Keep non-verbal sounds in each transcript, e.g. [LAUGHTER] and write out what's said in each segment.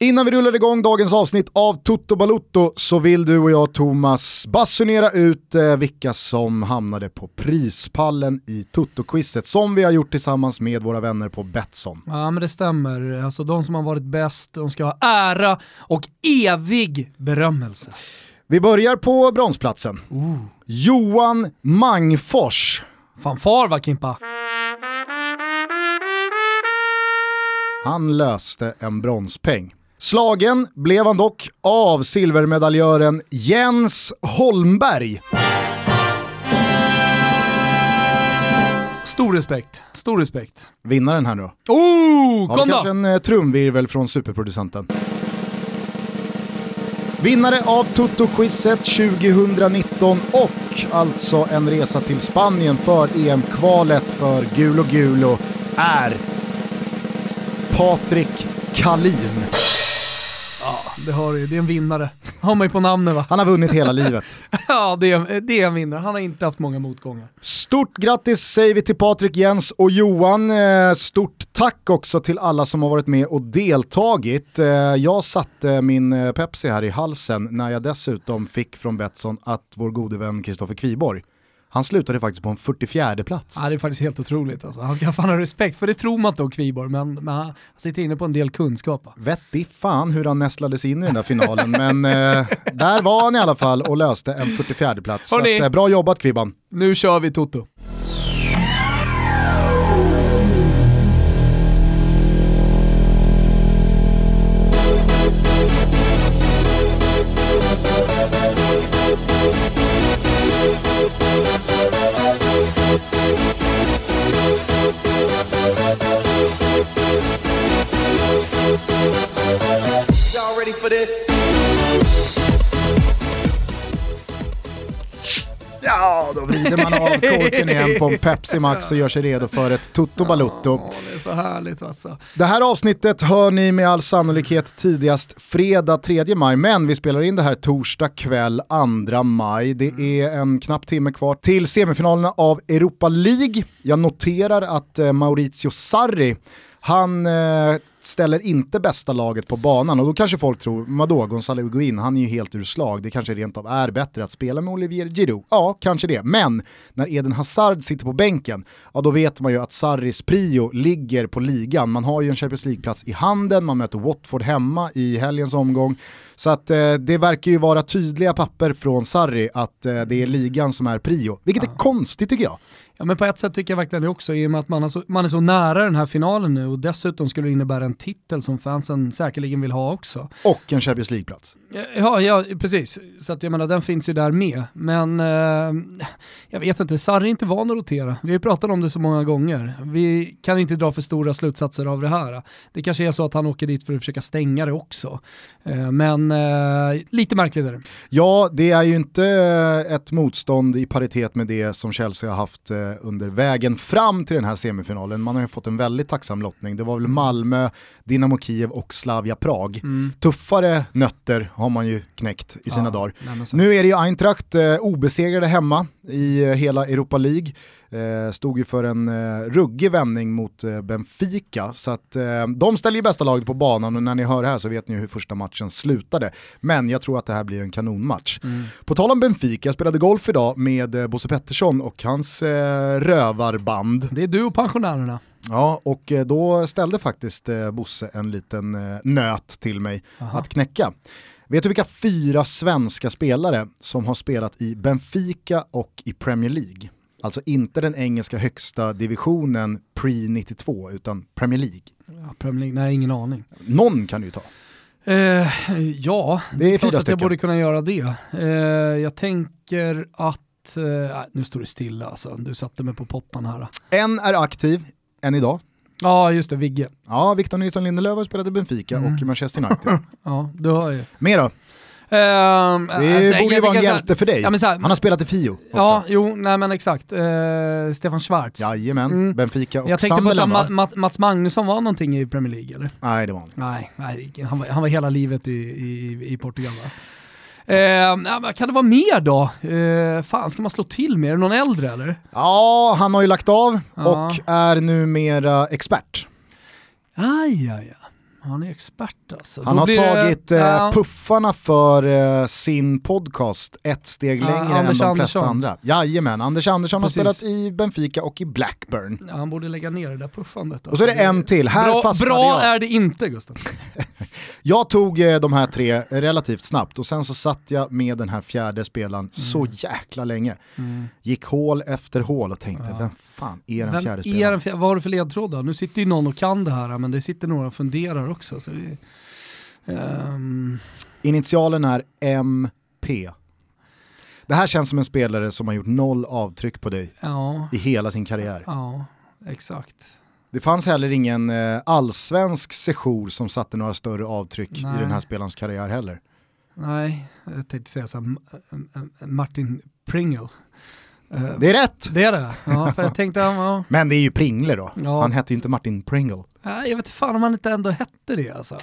Innan vi rullar igång dagens avsnitt av Toto Balutto så vill du och jag Thomas basunera ut eh, vilka som hamnade på prispallen i Toto-quizet som vi har gjort tillsammans med våra vänner på Betsson. Ja men det stämmer, alltså de som har varit bäst, de ska ha ära och evig berömmelse. Vi börjar på bronsplatsen. Uh. Johan Mangfors. Fanfar va Kimpa? Han löste en bronspeng. Slagen blev han dock av silvermedaljören Jens Holmberg. Stor respekt, stor respekt. Vinnaren här nu då. Oh, kom då! kanske en eh, trumvirvel från superproducenten. Vinnare av Toto-quizet 2019 och alltså en resa till Spanien för EM-kvalet för Gulo Gulo är Patrik Kalin. Ja, det har det är en vinnare. Har man ju på namnet va? Han har vunnit hela livet. [LAUGHS] Ja, det är, det är en vinnare. Han har inte haft många motgångar. Stort grattis säger vi till Patrik, Jens och Johan. Eh, Stort tack också till alla som har varit med och deltagit. Eh, Jag satte min eh, Pepsi här i halsen när jag dessutom fick från Betsson att vår gode vän Kristoffer Kviborg, han slutade faktiskt på en 44 plats. Ja, det är faktiskt helt otroligt alltså. Han ska fan ha respekt, för det tror man inte om Kviborg, men, men han sitter inne på en del kunskap. va? Vet i fan hur han nästlades in i den där finalen, men eh, där var han i alla fall och löste en 44 plats. Så att, eh, bra jobbat Kvibban. Nu kör vi Toto. For this? Ja, då vrider man av korken igen på en Pepsi Max och gör sig redo för ett Toto Balutto. Det är så härligt alltså. Det här avsnittet hör ni med all sannolikhet tidigast fredag 3 maj, men vi spelar in det här torsdag kväll 2 maj. Det är en knapp timme kvar till semifinalerna av Europa League. Jag noterar att eh, Maurizio Sarri, han eh, ställer inte bästa laget på banan och då kanske folk tror, vadå, Gonzalo Higuain, han är ju helt ur slag, det kanske rent av är bättre att spela med Olivier Giroud. Ja, kanske det, men när Eden Hazard sitter på bänken, ja då vet man ju att Sarris prio ligger på ligan. Man har ju en Champions League-plats i handen, man möter Watford hemma i helgens omgång. Så att eh, det verkar ju vara tydliga papper från Sarri att eh, det är ligan som är prio, vilket är konstigt tycker jag. Ja men på ett sätt tycker jag verkligen det också, i och med att man är, så, man är så nära den här finalen nu och dessutom skulle det innebära en titel som fansen säkerligen vill ha också. Och en Champions League-plats. Ja, ja precis. Så att jag menar den finns ju där med. Men eh, jag vet inte, Sarri är inte van att rotera. Vi har ju pratat om det så många gånger. Vi kan inte dra för stora slutsatser av det här. Det kanske är så att han åker dit för att försöka stänga det också. Eh, men eh, lite märkligt är det. Ja, det är ju inte eh, ett motstånd i paritet med det som Chelsea har haft eh, under vägen fram till den här semifinalen. Man har ju fått en väldigt tacksam lottning. Det var väl Malmö, Dynamo Kiev och Slavia Prag. Tuffare nötter har man ju knäckt i sina Ja, dagar. Nu är det ju Eintracht eh, obesegrade hemma i eh, hela Europa League. Eh, stod ju för en eh, ruggig vändning mot eh, Benfica. Så att eh, de ställer ju bästa laget på banan och när ni hör det här så vet ni hur första matchen slutade. Men jag tror att det här blir en kanonmatch. På tal om Benfica, jag spelade golf idag med eh, Bosse Pettersson och hans eh, rövarband. Det är du och pensionärerna. Ja, och eh, då ställde faktiskt eh, Bosse en liten eh, nöt till mig att knäcka. Vet du vilka fyra svenska spelare som har spelat i Benfica och i Premier League? Alltså inte den engelska högsta divisionen pre-92 utan Premier League. Ja, Premier League, nej ingen aning. Någon kan du ju ta. Eh, ja, Det är klart fyra att stycken. jag borde kunna göra det. Eh, jag tänker att, eh, nej, nu står det stilla alltså, du satte mig på pottan här. En är aktiv, än idag. Ja, just det, Vigge. Ja, Victor Nilsson Lindelöf har spelat i Benfica Mm. och Manchester United. [LAUGHS] Ja, du hör ju. Mer då? Ehm, Det alltså, borde ju vara en här- hjälte för dig. Ja, här- Han har spelat i Fio också. Ja, jo, nej men exakt. Eh, Stefan Schwarz. Jajamän, Mm. Benfica och jag tänkte på Sunderland Ma- va? Ma- Mats Magnusson var någonting i Premier League eller? Nej, det var han inte. Nej, nej han, var, han var hela livet i, i, i Portugal va? Eh, kan det vara mer då? Eh, fan, ska man slå till? Är det någon äldre eller? Ja, han har ju lagt av Ja. och är numera expert. Aj, aj, aj. Han är expert alltså. Han Då har blir det- tagit eh, Ja, puffarna för eh, sin podcast ett steg Ja, längre än de Anders flesta Andersson. andra. Jajamän, Anders Andersson Precis. har spelat i Benfica och i Blackburn. ja, han borde lägga ner det där puffandet. Och så är det alltså. en till, här bra, fastnade bra jag. är det inte Gustav. [LAUGHS] Jag tog eh, de här tre relativt snabbt och sen så satt jag med den här fjärde spelaren så Mm. jäkla länge. Gick hål efter hål och tänkte, vem fan är den fjärde är spelaren? den fjärde, vad har du för ledtråd då? Nu sitter ju någon och kan det här men det sitter några och funderar också. Så det, ehm, Initialen är MP. Det här känns som en spelare som har gjort noll avtryck på dig ja, i hela sin karriär. ja, exakt. Det fanns heller ingen eh, allsvensk sejour som satte några större avtryck Nej. i den här spelarens karriär heller. Nej, jag tänkte säga så här, Martin Pringle. Det är rätt! det är det? Ja, för jag tänkte, ja, Men det är ju Pringle då. Ja. Han hette ju inte Martin Pringle. ja, jag vet fan om han inte ändå hette det alltså.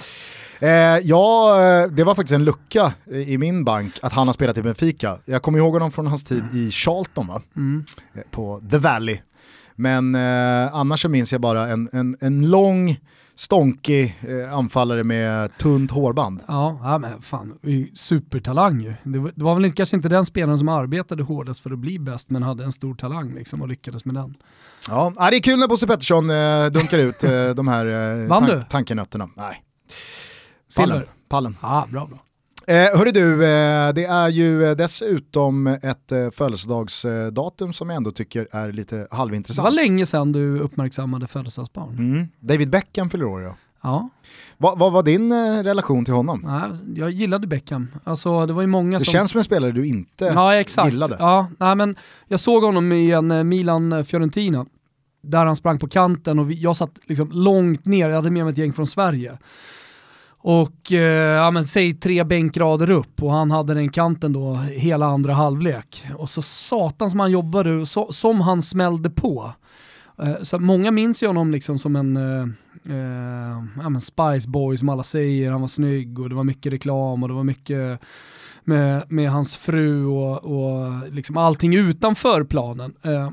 Eh, ja, eh, det var faktiskt en lucka i min bank att han har spelat i Benfica. Jag kommer ihåg honom från hans tid i Charlton va? Mm. Eh, på The Valley. Men eh, annars så minns jag bara en, en, en lång, stånkig eh, anfallare med tunt hårband. Ja, ja, men fan, supertalang ju. Det var, det var väl kanske inte den spelaren som arbetade hårdast för att bli bäst, men hade en stor talang liksom och lyckades med den. Ja, det är kul när Bosse Pettersson eh, dunkar ut eh, de här eh, du? tankenötterna. Nej. Pallen. Pallen. Ja, bra, bra. Eh, hörru du, eh, det är ju eh, dessutom ett eh, födelsedagsdatum som jag ändå tycker är lite Det var halvintressant. länge sedan du uppmärksammade födelsedagsbarn. Mm. David Beckham fyller år ja. Ja, Vad var din eh, relation till honom? nej, jag gillade Beckham. Alltså det var ju många Det som... känns som en spelare du inte ja, exakt. gillade. Ja, nej, men jag såg honom i en eh, Milan-Fiorentina, där han sprang på kanten och vi, jag satt liksom långt ner, jag hade med mig ett gäng från Sverige. Och eh, ja, men, säg tre bänkrader upp och han hade den kanten då hela andra halvlek. Och så satan som han jobbade, och så, som han smällde på. Eh, så många minns ju honom liksom som en eh, eh, ja, men Spice Boy som alla säger, han var snygg och det var mycket reklam och det var mycket med, med hans fru och, och liksom allting utanför planen. Eh,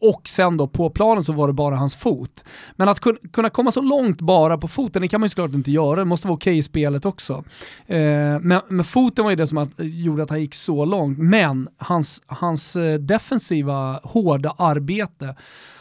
och sen då på planen så var det bara hans fot. Men att kun, kunna komma så långt bara på foten, det kan man ju såklart inte göra, det måste vara okej i spelet också. Eh, men, men foten var ju det som att, gjorde att han gick så långt, men hans, hans eh, defensiva hårda arbete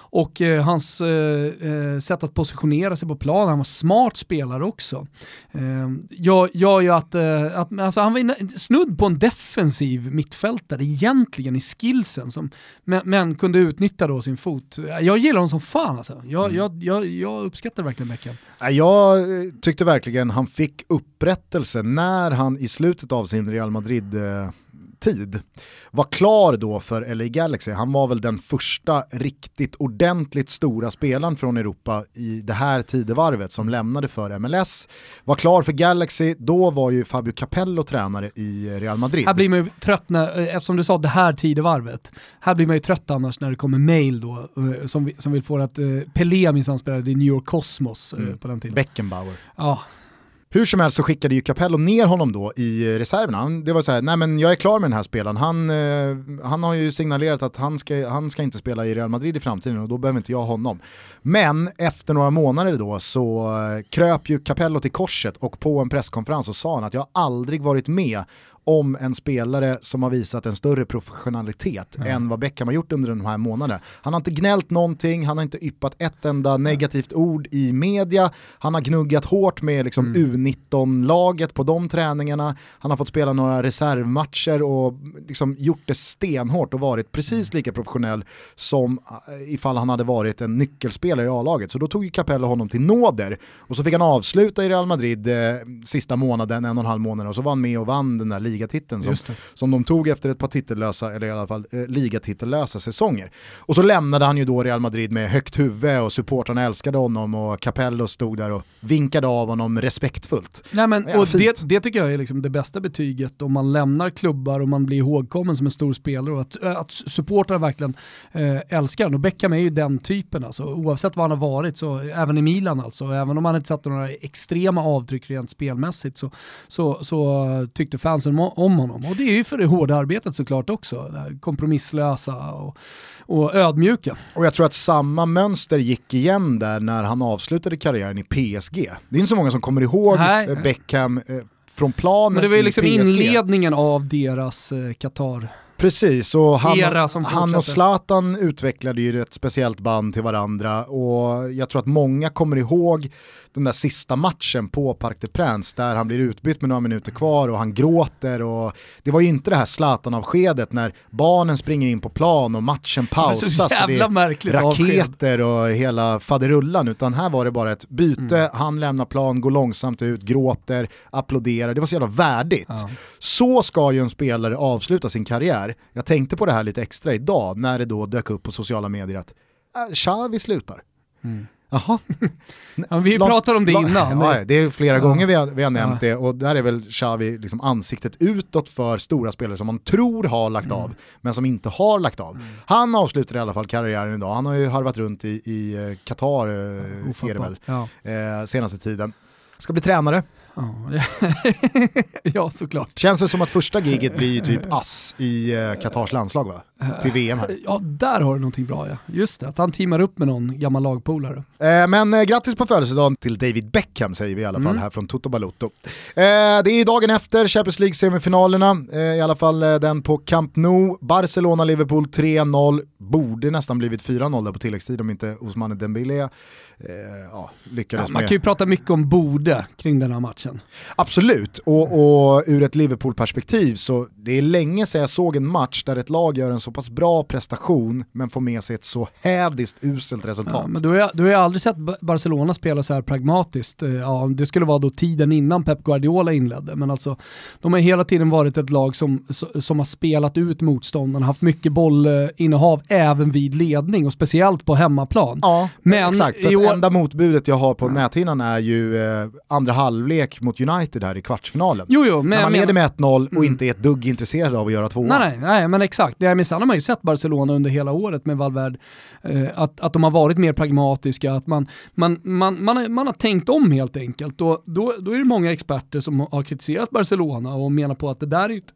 och eh, hans eh, eh, sätt att positionera sig på planen, han var smart spelare också. Eh, gör, gör ju att, eh, att alltså han var snudd på en defensiv mittfältare egentligen i skillsen, som, men, men kunde utnyttja då sin fot. Jag gillar honom som fan alltså. Jag, jag, jag, jag uppskattar verkligen Beckham. Jag eh, tyckte verkligen han fick upprättelse när han i slutet av sin Real Madrid-tid var klar då för LA Galaxy. Han var väl den första riktigt ordentligt stora spelaren från Europa i det här tidevarvet som lämnade för MLS. Var klar för Galaxy, då var ju Fabio Capello tränare i Real Madrid. Här blir man ju trött när, eh, eftersom du sa det här tidevarvet, här blir man ju trött annars när det kommer mail då, eh, som, som vill få att uh, Pelé minsann spelade i New York Cosmos eh, Mm. på den tiden. Beckenbauer. Ja, hur som helst så skickade ju Capello ner honom då i eh, reserverna. Det var så här, nej men jag är klar med den här spelaren. Han, eh, han har ju signalerat att han ska, han ska inte spela i Real Madrid i framtiden och då behöver inte jag honom. Men efter några månader då så eh, kröp ju Capello till korset och på en presskonferens så sa han att jag har aldrig varit med om en spelare som har visat en större professionalitet än vad Beckham har gjort under de här månaderna. Han har inte gnällt någonting, han har inte yppat ett enda negativt ord i media, han har gnuggat hårt med liksom U19-laget på de träningarna, han har fått spela några reservmatcher och liksom gjort det stenhårt och varit precis lika professionell som eh, ifall han hade varit en nyckelspelare i A-laget. Så då tog ju Capello honom till nåder. Och så fick han avsluta i Real Madrid eh, sista månaden, en och en halv månad och så var han med och vann den där ligatiteln som, som de tog efter ett par titellösa, eller i alla fall eh, ligatitellösa säsonger. Och så lämnade han ju då Real Madrid med högt huvud och supportrarna älskade honom och Capello stod där och vinkade av honom respektfullt. Nej, men, och det, det tycker jag är liksom det bästa betyget om man lämnar klubbar och man blir ihågkommen som en stor spelare och att, att supportrar verkligen eh, älskar den. Och Beckham är ju den typen alltså. Oavsett vad han har varit, så, även i Milan alltså, även om han inte satt några extrema avtryck rent spelmässigt så, så, så tyckte fansen om, om honom. Och det är ju för det hårda arbetet såklart också. Det kompromisslösa och, och ödmjuka. Och jag tror att samma mönster gick igen där när han avslutade karriären i PSG. Det är inte så många som kommer ihåg Nej. Beckham eh, från planen Men det var ju liksom inledningen av deras eh, Qatar Precis, och han, han och Zlatan utvecklade ju ett speciellt band till varandra och jag tror att många kommer ihåg den där sista matchen på Parc des Princes där han blir utbytt med några minuter kvar och han gråter och det var ju inte det här Zlatan-avskedet när barnen springer in på plan och matchen pausas och det är raketer och hela faderullan utan här var det bara ett byte, mm. han lämnar plan, går långsamt ut, gråter, applåderar, det var så jävla värdigt. Ja. Så ska ju en spelare avsluta sin karriär. Jag tänkte på det här lite extra idag när det då dök upp på sociala medier att äh, Xavi slutar. Mm. Jaha. [LAUGHS] Ja, vi pratade om det innan. Ja, det är flera ja. gånger vi har, vi har nämnt det och där är väl Xavi liksom ansiktet utåt för stora spelare som man tror har lagt mm. av, men som inte har lagt av. Mm. Han avslutar i alla fall karriären idag, han har ju harvat runt i, eh, Qatar, eh, är det väl, eh, senaste tiden. Ska bli tränare, [LAUGHS] ja, såklart. Känns det som att första giget blir typ ass i eh, Katars landslag va? Till VM här. Ja, där har du någonting bra ja. Just det, att han teamar upp med någon gammal lagpolare. Eh, men eh, grattis på födelsedagen till David Beckham säger vi i alla fall mm. här från Toto Balotto. Eh, det är dagen efter Champions League-semifinalerna, eh, i alla fall eh, den på Camp Nou. Barcelona-Liverpool 3-0, borde nästan blivit 4-0 där på tilläggstid om inte Ousmane Dembélé eh, ja, lyckades ja, Man kan ju prata mycket om borde kring den här matchen. Absolut, och, och ur ett Liverpool-perspektiv så det är länge sedan jag såg en match där ett lag gör en så pass bra prestation men får med sig ett så hädiskt uselt resultat. Ja, men du har, du har aldrig sett Barcelona spela så här pragmatiskt. Eh, ja, det skulle vara då tiden innan Pep Guardiola inledde, men alltså de har hela tiden varit ett lag som, som har spelat ut motståndarna, haft mycket bollinnehav även vid ledning och speciellt på hemmaplan. Ja, men exakt. För det enda motbudet jag har på ja. näthinnan är ju eh, andra halvlek mot United här i kvartsfinalen. Jo, jo, men, När man leder med 1-0 och mm. inte är ett dugg intresserad av att göra tvåan. Nej, nej, nej, men exakt. Det, men sen har man ju sett Barcelona under hela året med Valverde, eh, att, att de har varit mer pragmatiska, att man, man, man, man, har, man har tänkt om helt enkelt. Och då, då är det många experter som har kritiserat Barcelona och menar på att det där är ett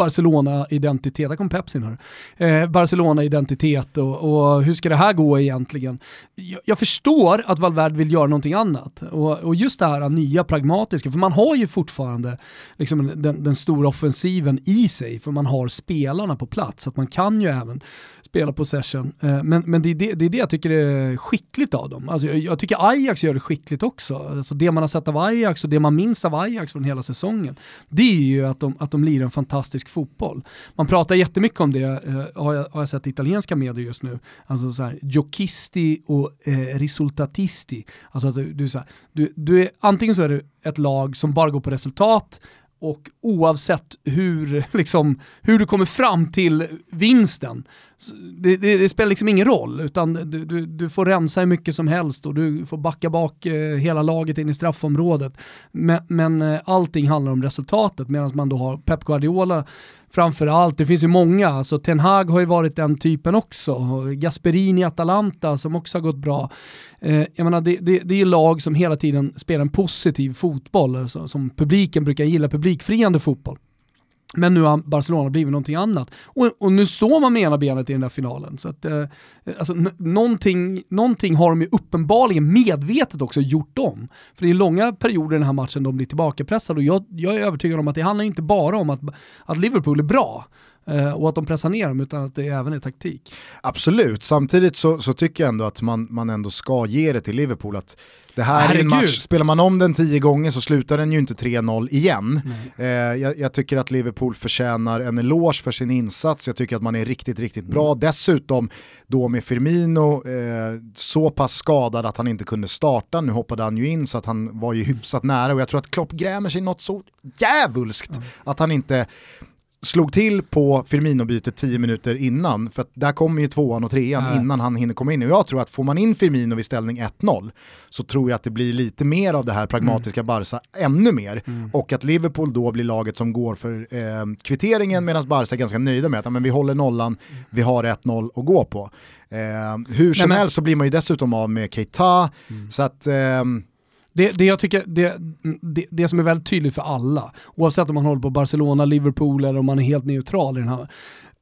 Barcelona-identitet, där kom Pepsin här. Eh, Barcelona-identitet och, och, hur ska det här gå egentligen? Jag, jag, förstår att Valverde vill göra någonting annat och, och, just det här nya pragmatiska, för man har ju fortfarande liksom den, den stora offensiven i sig, för man har spelarna på plats, så att man kan ju även spela possession. Eh, men, men det, är det, det, är det jag tycker är skickligt av dem. Alltså jag, jag, tycker Ajax gör det skickligt också. Alltså det man har sett av Ajax och det man minns av Ajax från hela säsongen, det är ju att de, att de lirar en fantastisk fotboll. Man pratar jättemycket om det, eh, har, jag, har jag sett italienska medier just nu. Alltså så här, giochisti och eh, risultatisti. Alltså att du, du, så här, du, du är, antingen så är du ett lag som bara går på resultat, och oavsett hur, [LAUGHS] liksom, hur du kommer fram till vinsten, det, det, det, spelar liksom ingen roll, utan du, du, du, får rensa hur mycket som helst och du får backa bak eh, hela laget in i straffområdet. Men, men allting handlar om resultatet, medan man då har Pep Guardiola framförallt. Det finns ju många, alltså Ten Hag har ju varit den typen också. Gasperini Atalanta som också har gått bra. Eh, jag menar, det, det, det är lag som hela tiden spelar en positiv fotboll, alltså, som publiken brukar gilla, publikfriande fotboll. Men nu har Barcelona blivit någonting annat. Och, och, nu står man med ena benet i den där finalen. Så att, eh, alltså, någonting, någonting har de ju uppenbarligen medvetet också gjort om. För det är långa perioder i den här matchen de blir tillbakapressade och jag, jag är övertygad om att det handlar inte bara om att, att Liverpool är bra. Eh, och att de pressar ner dem utan att det även är taktik. Absolut, samtidigt så, så, tycker jag ändå att man, man ändå ska ge det till Liverpool att det här Herregud. är en match, spelar man om den tio gånger så slutar den ju inte 3-0 igen. Eh, jag, jag, tycker att Liverpool förtjänar en eloge för sin insats, jag tycker att man är riktigt, riktigt bra. Mm. Dessutom då med Firmino eh, så pass skadad att han inte kunde starta, nu hoppade han ju in så att han var ju hyfsat nära och jag tror att Klopp grämer sig något så jävulskt mm. att han inte slog till på Firmino-bytet 10 minuter innan, för där kommer ju tvåan och trean Nej. innan han hinner komma in. Och jag tror att får man in Firmino vid ställning 1-0 så tror jag att det blir lite mer av det här pragmatiska mm. Barca, ännu mer. Mm. Och att Liverpool då blir laget som går för eh, kvitteringen medan Barca är ganska nöjda med att men vi håller nollan, mm. vi har 1-0 att gå på. Eh, hur som Nej, men... helst så blir man ju dessutom av med Keita, mm. så att eh, det, det jag tycker, det, det, det, som är väldigt tydligt för alla, oavsett om man håller på Barcelona, Liverpool eller om man är helt neutral i den här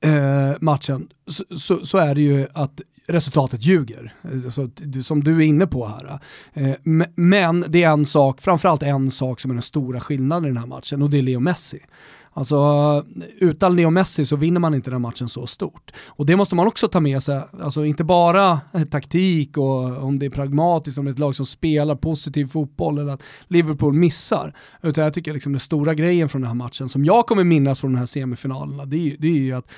eh, matchen, så, så, så, är det ju att resultatet ljuger. Alltså, som du är inne på här. Eh, men det är en sak, framförallt en sak som är den stora skillnaden i den här matchen och det är Leo Messi. Alltså utan Leo Messi så vinner man inte den matchen så stort. Och det måste man också ta med sig, alltså inte bara eh, taktik och om det är pragmatiskt, om det är ett lag som spelar positiv fotboll eller att Liverpool missar. Utan jag tycker liksom den stora grejen från den här matchen som jag kommer minnas från de här semifinalerna, det är, det är ju att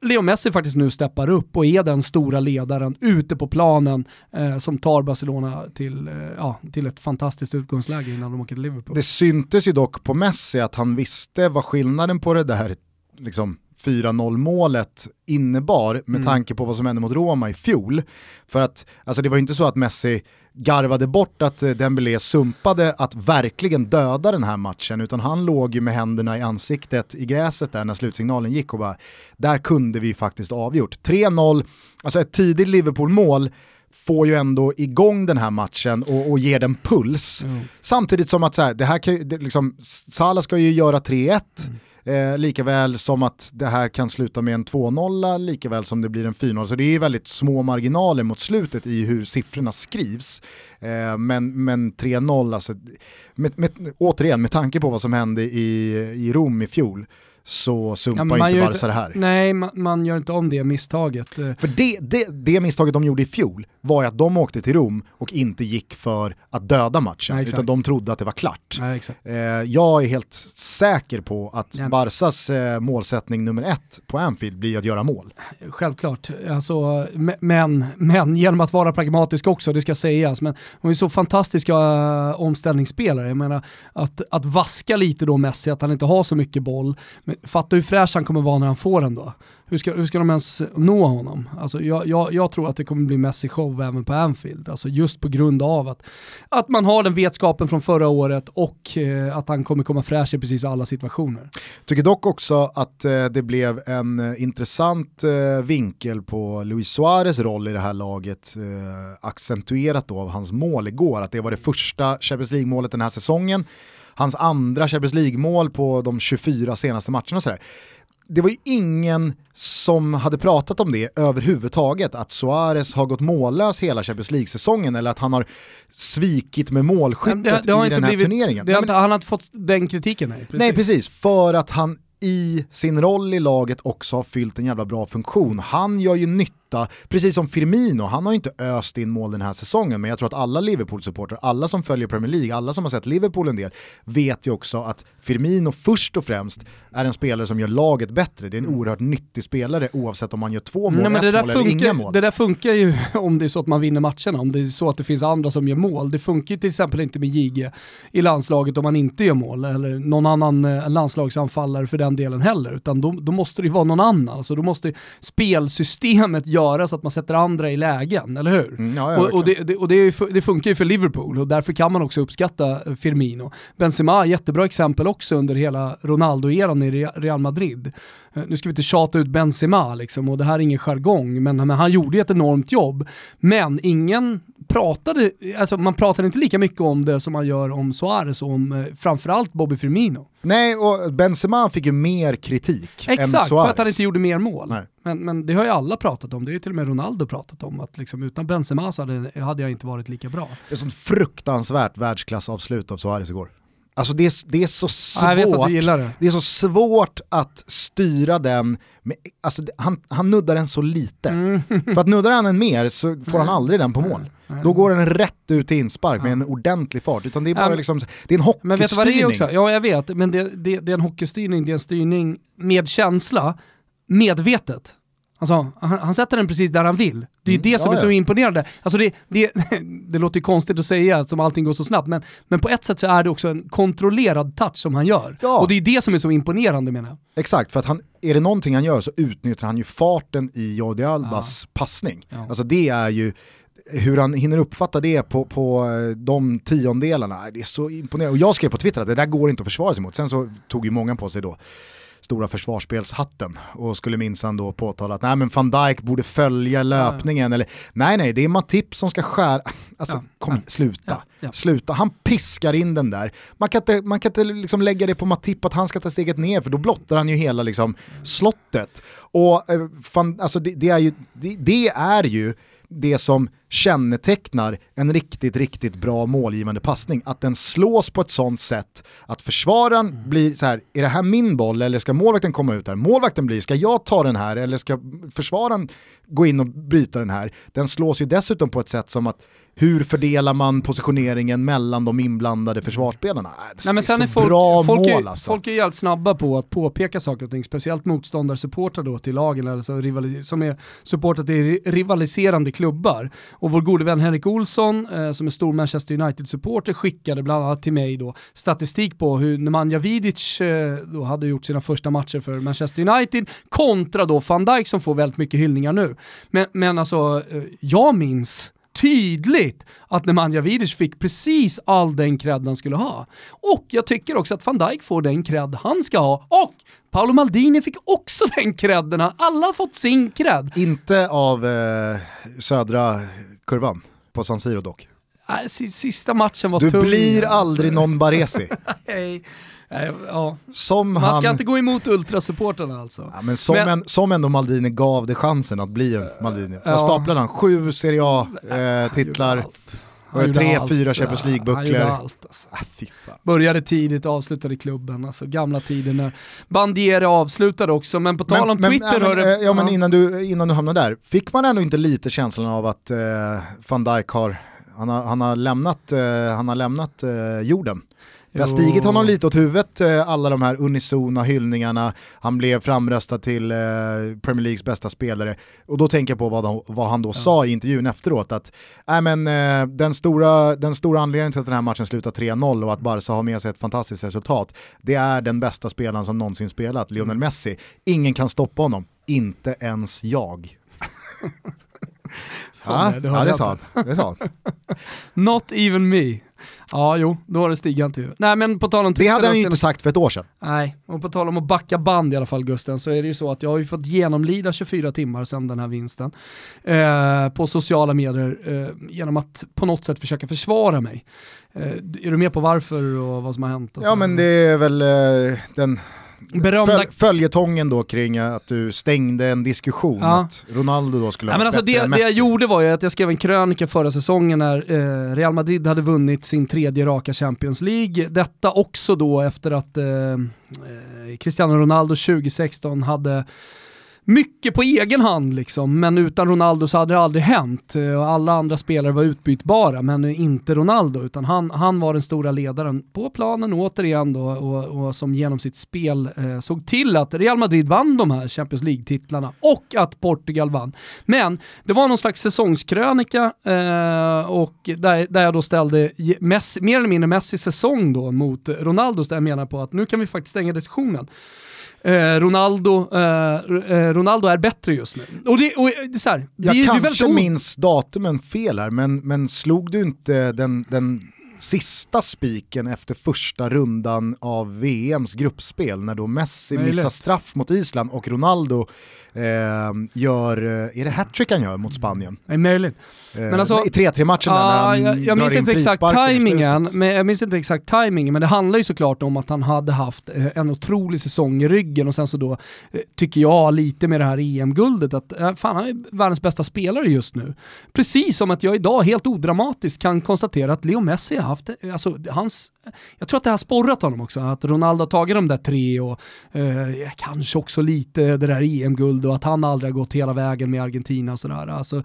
Leo Messi faktiskt nu steppar upp och är den stora ledaren ute på planen eh, som tar Barcelona till, eh, ja, till ett fantastiskt utgångsläge innan de åker till Liverpool. Det syntes ju dock på Messi att han visste vad skillnaden på det där liksom, 4-0 målet innebar med mm. tanke på vad som hände mot Roma i fjol. För att alltså det var inte så att Messi garvade bort att eh, Dembélé sumpade att verkligen döda den här matchen, utan han låg ju med händerna i ansiktet i gräset där när slutsignalen gick och bara, där kunde vi faktiskt avgjort. 3-0, alltså ett tidigt Liverpool-mål får ju ändå igång den här matchen och, och ger den puls. Mm. Samtidigt som att så här, det här kan, det, liksom, Salah ska ju göra 3-1, mm. Eh, likaväl som att det här kan sluta med en 2-0, likaväl som det blir en 4-0. Så det är väldigt små marginaler mot slutet i hur siffrorna skrivs. Eh, men men 3-0, alltså, med, med, återigen med tanke på vad som hände i, i Rom i fjol, så sumpar ja, inte Barca det här. Nej, man, man, gör inte om det misstaget. Eh. För det, det, det misstaget de gjorde i fjol var ju att de åkte till Rom och inte gick för att döda matchen, Nej, utan de trodde att det var klart. Nej, eh, jag är helt säker på att ja. Barsas eh, målsättning nummer ett på Anfield blir att göra mål. Självklart, alltså, men, men genom att vara pragmatisk också, det ska sägas, men de är så fantastiska uh, omställningsspelare. Jag menar, att, att vaska lite då Messi, att han inte har så mycket boll, fatta hur fräsch han kommer vara när han får den då hur ska, hur ska de ens nå honom? Alltså jag, jag, jag tror att det kommer bli Messi-show även på Anfield. Alltså just på grund av att, att man har den vetskapen från förra året och eh, att han kommer komma fräsch i precis alla situationer. Tycker dock också att eh, det blev en eh, intressant eh, vinkel på Luis Suarez roll i det här laget, eh, accentuerat då av hans mål igår, att det var det första Champions League-målet den här säsongen, hans andra Champions League-mål på de 24 senaste matcherna och sådär det var ju ingen som hade pratat om det överhuvudtaget, att Suarez har gått mållös hela Champions League-säsongen eller att han har svikit med målskyttet det, det i den här blivit, turneringen. Det, men, han har inte fått den kritiken. Nej precis. nej, precis. För att han i sin roll i laget också har fyllt en jävla bra funktion. Han gör ju nytta nytta, precis som Firmino, han har inte öst in mål den här säsongen, men jag tror att alla Liverpool-supportrar, alla som följer Premier League, alla som har sett Liverpool en del, vet ju också att Firmino först och främst är en spelare som gör laget bättre. Det är en mm. oerhört nyttig spelare oavsett om man gör två mål, Nej, ett mål funkar, eller inga mål. Det där funkar ju [LAUGHS] om det är så att man vinner matcherna, om det är så att det finns andra som gör mål. Det funkar ju till exempel inte med JG i landslaget om man inte gör mål, eller någon annan eh, landslagsanfallare för den delen heller, utan då, då måste det ju vara någon annan. Alltså, då måste spelsystemet göra så att man sätter andra i lägen, eller hur? Mm, ja, och, och, det, det, och det, det, funkar ju för Liverpool och därför kan man också uppskatta Firmino. Benzema, jättebra exempel också under hela Ronaldo-eran i Real Madrid. Eh, nu ska vi inte tjata ut Benzema liksom, och det här är ingen jargong, men, men han gjorde ett enormt jobb. Men ingen pratade, alltså man pratade inte lika mycket om det som man gör om Suarez och om eh, framförallt Bobby Firmino. Nej, och Benzema fick ju mer kritik Exakt, än Suarez. för att han inte gjorde mer mål. Men, men det har ju alla pratat om, det har ju till och med Ronaldo pratat om, att liksom utan Benzema så hade, hade jag inte varit lika bra. Det är sånt fruktansvärt världsklassavslut av Suarez igår. Alltså det är, det är så svårt, det. det. är så svårt att styra den, med, alltså han, han nuddar den så lite. Mm. [LAUGHS] För att nuddar han den mer så får han aldrig den på mål. Då går den rätt ut till inspark med en ordentlig fart. Utan det är bara liksom, det är en hockeystyrning. Men vet du vad det är också? Ja jag vet, men det, det, det är en hockeystyrning, det är en styrning med känsla, medvetet. Alltså, han, han, sätter den precis där han vill. Det är ju mm, det som ja, är så ja. imponerande. Alltså det, det, [LAUGHS] det låter ju konstigt att säga som allting går så snabbt, men, men på ett sätt så är det också en kontrollerad touch som han gör. Ja. Och det är det som är så imponerande menar jag. Exakt, för att han, är det någonting han gör så utnyttjar han ju farten i Jordi Albas passning. Alltså det är ju, hur han hinner uppfatta det på, på eh, de tiondelarna, det är så imponerande. Och jag skrev på Twitter att det där går inte att försvara sig mot, sen så tog ju många på sig då stora försvarsspelshatten och skulle minsann då påtala att nej men van Dijk borde följa löpningen eller nej nej det är Matip som ska skära, alltså Ja, kom ja, sluta, ja, ja. sluta, han piskar in den där. Man kan inte, man kan inte liksom lägga det på Matip att han ska ta steget ner för då blottar han ju hela liksom slottet. Och eh, fan, alltså det, det, är ju, det, det är ju det som kännetecknar en riktigt, riktigt bra målgivande passning. Att den slås på ett sånt sätt att försvararen blir så här, är det här min boll eller ska målvakten komma ut här? Målvakten blir, ska jag ta den här eller ska försvararen gå in och bryta den här? Den slås ju dessutom på ett sätt som att hur fördelar man positioneringen mellan de inblandade försvarsspelarna? Äh, Det Nej, men sen är folk, bra folk, mål är, alltså. folk är jävligt snabba på att påpeka saker och ting, speciellt motståndarsupportrar då till lagen alltså som är supportrar till ri- rivaliserande klubbar. Och vår gode vän Henrik Olsson, eh, som är stor Manchester United-supporter, skickade bland annat till mig då statistik på hur Nemanja Vidic eh, då hade gjort sina första matcher för Manchester United kontra då van Dijk som får väldigt mycket hyllningar nu. Men, men alltså, eh, jag minns tydligt att Nemanja Vidic fick precis all den cred han skulle ha. Och jag tycker också att van Dijk får den cred han ska ha. Och Paolo Maldini fick också [LAUGHS] den credden. Alla har fått sin cred. Inte av eh, södra kurvan på San Siro dock. Äh, si- Sista matchen var Du tung. blir [LAUGHS] aldrig någon Baresi. Nej, ja. Som Man han... ska inte gå emot ultrasupportrarna alltså. Ja, men som, Men- En, som ändå Maldini gav det chansen att bli en Maldini. Vad Ja. staplade han? Sju Serie A-titlar. Han Och gjorde tre, allt. fyra Champions Han League-bucklor. allt alltså. Ah. Började tidigt, avslutade i klubben. Alltså gamla tider när Bandiere avslutade också. Men på tal om Twitter men, hörde... eh, ja, men innan, du, innan du hamnar där, fick man ändå inte lite känslan av att eh, van Dijk har, han har, han har lämnat, eh, han har lämnat eh, jorden? Det har stigit honom lite åt huvudet, eh, alla de här unisona hyllningarna, han blev framröstad till eh, Premier Leagues bästa spelare. Och då tänker jag på vad, han- vad han då sa i intervjun efteråt, att äh, men, eh, den, stora, den stora anledningen till att den här matchen slutar 3-0 och att Barca har med sig ett fantastiskt resultat, det är den bästa spelaren som någonsin spelat, Lionel Messi. Ingen kan stoppa honom, inte ens jag. [LAUGHS] ja, det, ja. Det sa han. [LAUGHS] Not even me. Ja, jo, då har det stigit till Nej, men på tal om Det Twitter hade han ju inte senast- sagt för ett år sedan. Nej, och på tal om att backa band i alla fall Gusten, så är det ju så att jag har ju fått genomlida 24 timmar sedan den här vinsten eh, på sociala medier eh, genom att på något sätt försöka försvara mig. Eh, är du med på varför och vad som har hänt? Ja men det är väl eh, den Berömda Föl, följetongen då kring att du stängde en diskussion, Ja. att Ronaldo då skulle Ja, men alltså det, det jag gjorde var ju att jag skrev en krönika förra säsongen när eh, Real Madrid hade vunnit sin tredje raka Champions League. Detta också då efter att eh, eh, Cristiano Ronaldo 2016 hade mycket på egen hand liksom, men utan Ronaldo så hade det aldrig hänt. Eh, alla andra spelare var utbytbara, men inte Ronaldo, utan han, han var den stora ledaren på planen återigen då, och, och som genom sitt spel eh, såg till att Real Madrid vann de här Champions League-titlarna och att Portugal vann. Men det var någon slags säsongskrönika eh, och där, där jag då ställde Messi, mer eller mindre Messis säsong då mot Ronaldos, där jag menar på att nu kan vi faktiskt stänga diskussionen. Eh, Ronaldo, eh, eh, Ronaldo är bättre just nu. Och det, och det är så här, det, Jag det kanske minns datumen fel här, men, men slog du inte den, den sista spiken efter första rundan av VMs gruppspel när då Messi Möjligt. missar straff mot Island och Ronaldo eh, gör, eh, är det hattrick han gör mot Spanien? Det möjligt. Eh, Men alltså- I 3-3-matchen där när han jag, jag minns in inte exakt slutet. men jag minns inte exakt tajmingen, men det handlar ju såklart om att han hade haft eh, en otrolig säsong i ryggen och sen så då eh, tycker jag lite med det här EM-guldet att fan han är världens bästa spelare just nu. Precis som att jag idag helt odramatiskt kan konstatera att Leo Messi har haft, alltså hans, jag tror att det har sporrat honom också, att Ronaldo har tagit de där tre och eh, kanske också lite det där EM-guld och att han aldrig har gått hela vägen med Argentina och sådär. Alltså,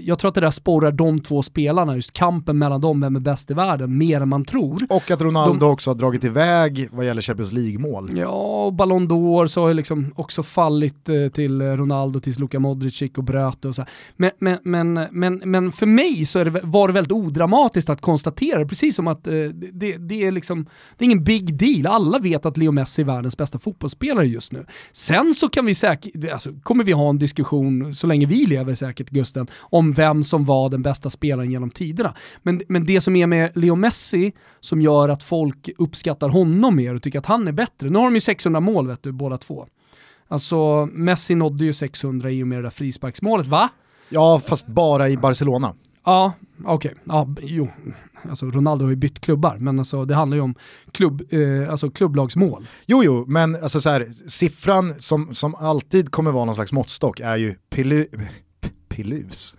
jag tror att det där sporrar de två spelarna, just kampen mellan dem, vem är bäst i världen, mer än man tror. Och att Ronaldo De- också har dragit iväg vad gäller Champions League-mål. Ja, och Ballon d'Or så har ju liksom också fallit eh, till Ronaldo, tills Luka Modric gick och bröt och så. Men, men, men, men, men för mig så är det, var det väldigt odramatiskt att konstatera, precis som att eh, det, det, är liksom, det är ingen big deal. Alla vet att Leo Messi är världens bästa fotbollsspelare just nu. Sen så kan vi säkert, alltså, kommer vi ha en diskussion, så länge vi lever säkert Gusten, om vem som vara den bästa spelaren genom tiderna. Men, men det som är med Leo Messi som gör att folk uppskattar honom mer och tycker att han är bättre. Nu har de ju 600 mål vet du, båda två. Alltså Messi nådde ju 600 i och med det där frisparksmålet, va? Ja, fast bara i Barcelona. Ja, okej. Okay. Ja, jo. Alltså Ronaldo har ju bytt klubbar, men alltså, det handlar ju om klubb, eh, alltså klubblagsmål. Jo, jo, men alltså så här, siffran som, som alltid kommer vara någon slags måttstock är ju pilu, [LAUGHS] pilus.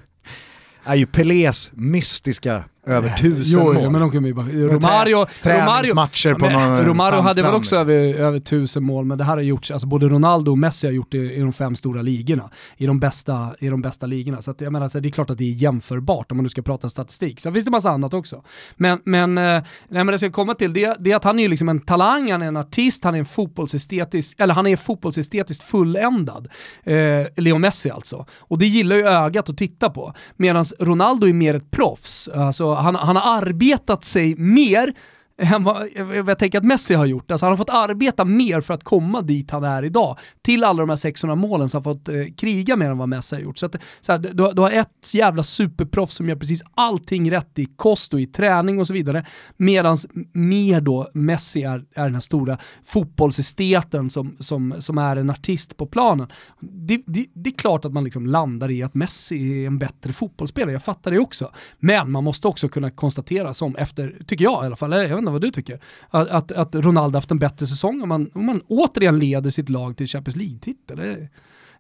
Är ju Pelés mystiska över tusen jo, mål. Jo, men de kan ju bara, Romario, Träningsmatcher på ja, någon Romario hade väl också över, över tusen mål, men det här har gjorts, alltså både Ronaldo och Messi har gjort det i de fem stora ligorna, i de bästa, i de bästa ligorna. Så att, jag menar, så det är klart att det är jämförbart om man nu ska prata statistik. Sen finns det massa annat också. Men, men, eh, nej, men det jag ska komma till, det, det är att han är ju liksom en talang, han är en artist, han är en fotbollsestetisk, eller han är fotbollsestetiskt fulländad. Eh, Leo Messi alltså. Och det gillar ju ögat att titta på. Medan Ronaldo är mer ett proffs. Alltså, han, han har arbetat sig mer än vad jag tänker att Messi har gjort. Alltså han har fått arbeta mer för att komma dit han är idag. Till alla de här 600 målen så har han fått eh, kriga mer än vad Messi har gjort. Så, att, så här, du, du, har ett jävla superproffs som gör precis allting rätt i kost och i träning och så vidare. Medan mer då Messi är, är den här stora fotbollsesteten som, som, som är en artist på planen. Det, det, det är klart att man liksom landar i att Messi är en bättre fotbollsspelare, jag fattar det också. Men man måste också kunna konstatera som efter, tycker jag i alla fall, jag vet inte vad du tycker, att, att, att Ronaldo haft en bättre säsong om man, om man återigen leder sitt lag till Champions League-titel.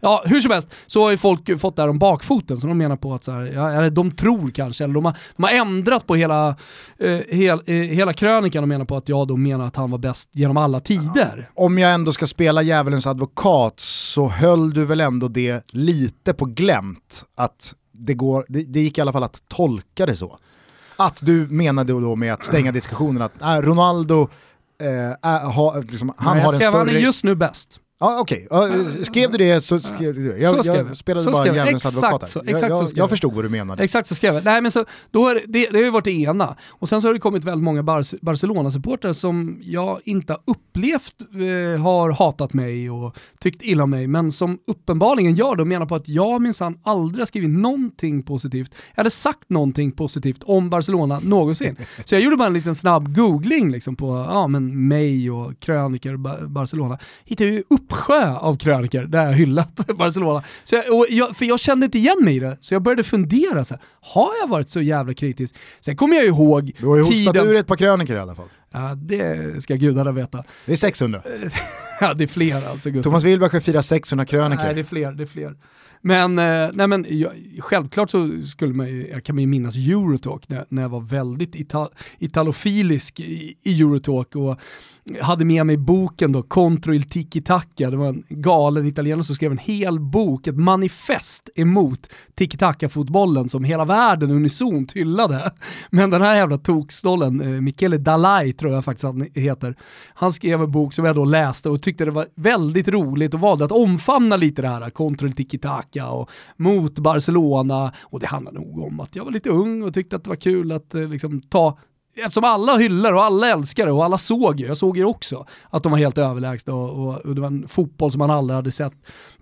Ja, hur som helst så har ju folk fått det här om bakfoten, så de menar på att så här, ja, de tror kanske, eller de har, de har ändrat på hela, eh, hel, eh, hela krönikan och menar på att jag då menar att han var bäst genom alla tider. Ja, om jag ändå ska spela djävulens advokat så höll du väl ändå det lite på glänt, att det, går, det, det gick i alla fall att tolka det så. Att du menade då med att stänga diskussionen att äh, Ronaldo, äh, ha, liksom, han Nej, har en större... Han är just nu bäst. Ja, Okej, okay. skrev du det så skrev du det. Jag, så jag spelade så bara djävulens advokat så, exakt jag, så jag förstod vad du menade. Exakt så skrev jag. Nej, men så, då är det, det, det har ju varit det ena. Och sen så har det kommit väldigt många Bar Barcelona-supportrar som jag inte har upplevt eh, har hatat mig och tyckt illa om mig, men som uppenbarligen gör det och menar på att jag minsann aldrig har skrivit någonting positivt, eller sagt någonting positivt om Barcelona någonsin. [LAUGHS] så jag gjorde bara en liten snabb googling liksom på ja, men mig och kröniker Barcelona. Hittade ju uppsjö av kröniker där jag hyllat [LAUGHS] Barcelona. Så jag, jag, för jag kände inte igen mig i det, så jag började fundera, så här, har jag varit så jävla kritisk? Sen kommer jag ihåg Du har ju hostat ur ett par krönikor i alla fall. Ja, det ska gudarna veta. Det är 600. [LAUGHS] ja, det är fler alltså. Gustav. Thomas Wilbacher firar 600 krönikor. Nej, det är fler. Det är fler. Men, eh, nej, men jag, självklart så skulle man jag kan man ju minnas Eurotalk när, när jag var väldigt ita italofilisk i, i Eurotalk och hade med mig boken då, Contro il tiki taka. Det var en galen italienare som skrev en hel bok, ett manifest emot tiki taka-fotbollen som hela världen unisont hyllade. Men den här jävla tokstollen, eh, Michele Dalai tror jag faktiskt han heter, han skrev en bok som jag då läste och tyckte det var väldigt roligt och valde att omfamna lite det här, Contro il tiki taka och mot Barcelona. Och det handlade nog om att jag var lite ung och tyckte att det var kul att eh, liksom ta eftersom alla hyllar och alla älskar det och alla såg ju, jag såg ju också, att de var helt överlägsna och, och, och, det var en fotboll som man aldrig hade sett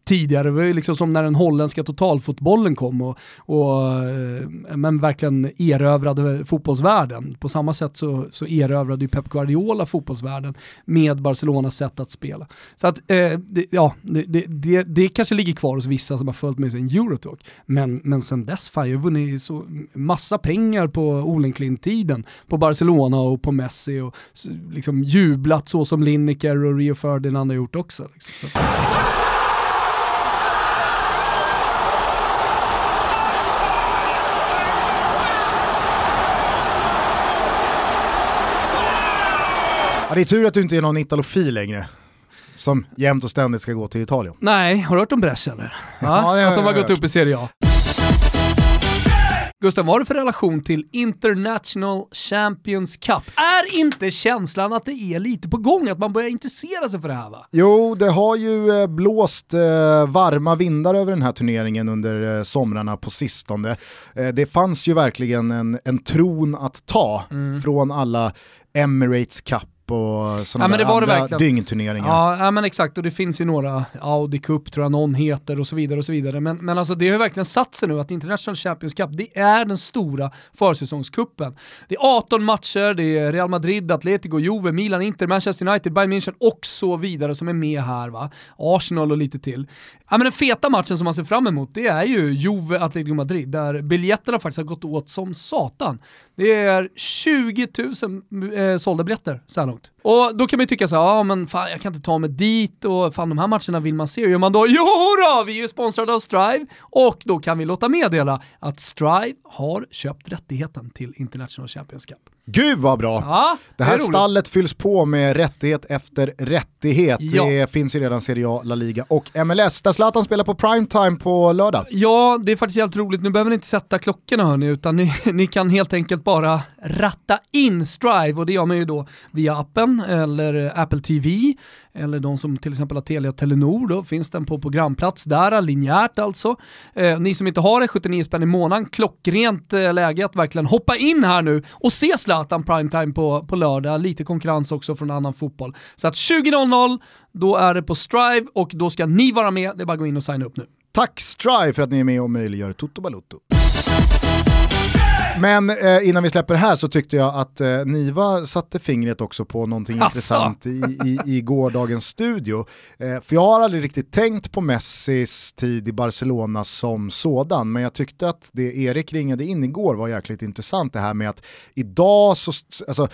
tidigare. Det var ju liksom som när den holländska totalfotbollen kom och, och eh, men verkligen erövrade fotbollsvärlden. På samma sätt så, så erövrade ju Pep Guardiola fotbollsvärlden med Barcelonas sätt att spela. Så att, eh, det, ja, det, det, det, det, kanske ligger kvar hos vissa som har följt med sin Eurotalk. Men, men sen dess, fan jag har vunnit så massa pengar på Olenklint-tiden på Barcelona och på Messi och liksom jublat så som Lineker och Rio Ferdinand har gjort också. Liksom. Det är tur att du inte är någon italofil längre. Som jämt och ständigt ska gå till Italien. Nej, har du hört om Brescia eller? Ja, ja, att de har gått upp i Serie A. Gustav, vad har du för relation till International Champions Cup? Är inte känslan att det är lite på gång, att man börjar intressera sig för det här va? Jo, det har ju eh, blåst eh, varma vindar över den här turneringen under eh, somrarna på sistone. det fanns ju verkligen en, en tron att ta mm. från alla Emirates Cup och sådana Ja, men det där andra verkligen. dyngturneringar. Ja, ja men exakt och det finns ju några, Audi Cup tror jag någon heter och så vidare och så vidare. Men, men alltså det har verkligen satt sig nu att International Champions Cup, det är den stora försäsongskuppen. Det är 18 matcher, det är Real Madrid, Atletico, Juve, Milan, Inter, Manchester United, Bayern München och så vidare som är med här va. Arsenal och lite till. Ja men den feta matchen som man ser fram emot det är ju Juve, Atletico Madrid, där biljetterna faktiskt har gått åt som satan. Det är 20 000 eh, sålda biljetter så här långt. Och då kan man ju tycka så här, ja men fan jag kan inte ta mig dit och fan de här matcherna vill man se. Och gör man då, jo då, vi är ju sponsrade av Strive och då kan vi låta meddela att Strive har köpt rättigheten till International Champions Cup. Gud vad bra! Ja, Det här är roligt. stallet fylls på med rättighet efter rättighet. Ja. Det finns ju redan Serie A, La Liga och MLS där Zlatan spelar på primetime på lördag. Ja, det är faktiskt helt roligt. Nu behöver ni inte sätta klockorna hörni, utan ni, [LAUGHS] ni kan helt enkelt bara ratta in Strive och det gör man ju då via appen eller Apple TV eller de som till exempel har Telia och Telenor då finns den på programplats där, linjärt alltså. Eh, ni som inte har det, 79 spänn i månaden, klockrent eh, läge att verkligen hoppa in här nu och se Zlatan primetime på, på lördag, lite konkurrens också från annan fotboll. Så att 20.00, då är det på Strive och då ska ni vara med, det är bara att gå in och signa upp nu. Tack Strive för att ni är med och möjliggör Toto Balotto. Men eh, innan vi släpper det här så tyckte jag att eh, Niva satte fingret också på någonting Asså? intressant i, i, i gårdagens studio. Eh, för jag har aldrig riktigt tänkt på Messis tid i Barcelona som sådan, men jag tyckte att det Erik ringade in igår var jäkligt intressant det här med att idag så, alltså,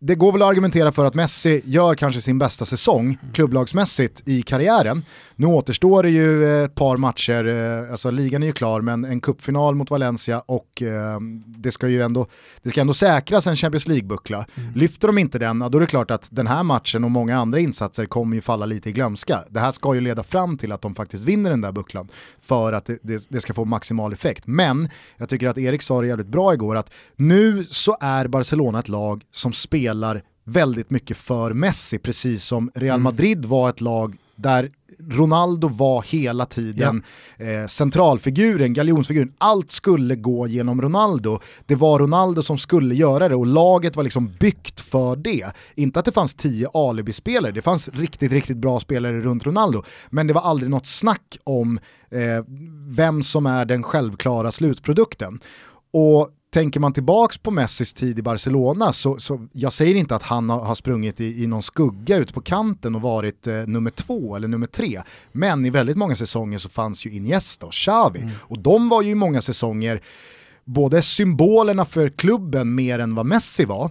det går väl att argumentera för att Messi gör kanske sin bästa säsong klubblagsmässigt i karriären. Nu återstår det ju eh, ett par matcher, eh, alltså ligan är ju klar men en cupfinal mot Valencia och eh, det ska ju ändå, det ska ändå säkras en Champions League-buckla. Lyfter de inte den, då är det klart att den här matchen och många andra insatser kommer ju falla lite i glömska. Det här ska ju leda fram till att de faktiskt vinner den där bucklan för att det, det, det ska få maximal effekt. Men jag tycker att Erik sa det jävligt bra igår att nu så är Barcelona ett lag som spelar väldigt mycket för Messi, precis som Real Madrid var ett lag där Ronaldo var hela tiden eh, centralfiguren, galjonsfiguren. Allt skulle gå genom Ronaldo. Det var Ronaldo som skulle göra det och laget var liksom byggt för det. Inte att det fanns tio alibi-spelare, det fanns riktigt, riktigt bra spelare runt Ronaldo. Men det var aldrig något snack om eh, vem som är den självklara slutprodukten. Och tänker man tillbaks på Messis tid i Barcelona så, så jag säger inte att han har, har sprungit i, i någon skugga ute på kanten och varit eh, nummer två eller nummer tre. Men i väldigt många säsonger så fanns ju Iniesta och Xavi. Och de var ju i många säsonger både symbolerna för klubben mer än vad Messi var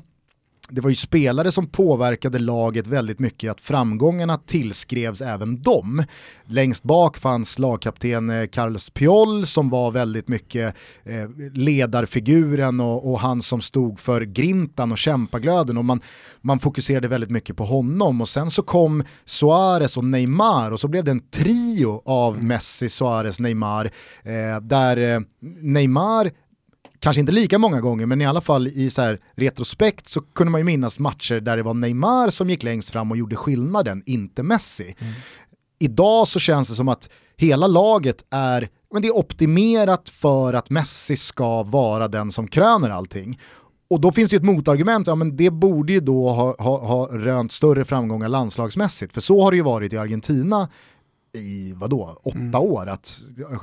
det var ju spelare som påverkade laget väldigt mycket, att framgångarna tillskrevs även dem. Längst bak fanns lagkapten eh, Carlos Piol som var väldigt mycket eh, ledarfiguren och, och han som stod för grintan och kämpaglöden. Och man, man fokuserade väldigt mycket på honom. Och sen så kom Suarez och Neymar och så blev det en trio av Messi, Suarez, Neymar eh, där Neymar kanske inte lika många gånger, men i alla fall i så här retrospekt så kunde man ju minnas matcher där det var Neymar som gick längst fram och gjorde skillnaden, inte Messi. Idag så känns det som att hela laget är, men det är optimerat för att Messi ska vara den som kröner allting. Och då finns det ju ett motargument, ja men det borde ju då ha, ha, ha rönt större framgångar landslagsmässigt, för så har det ju varit i Argentina i vadå, åtta år. Att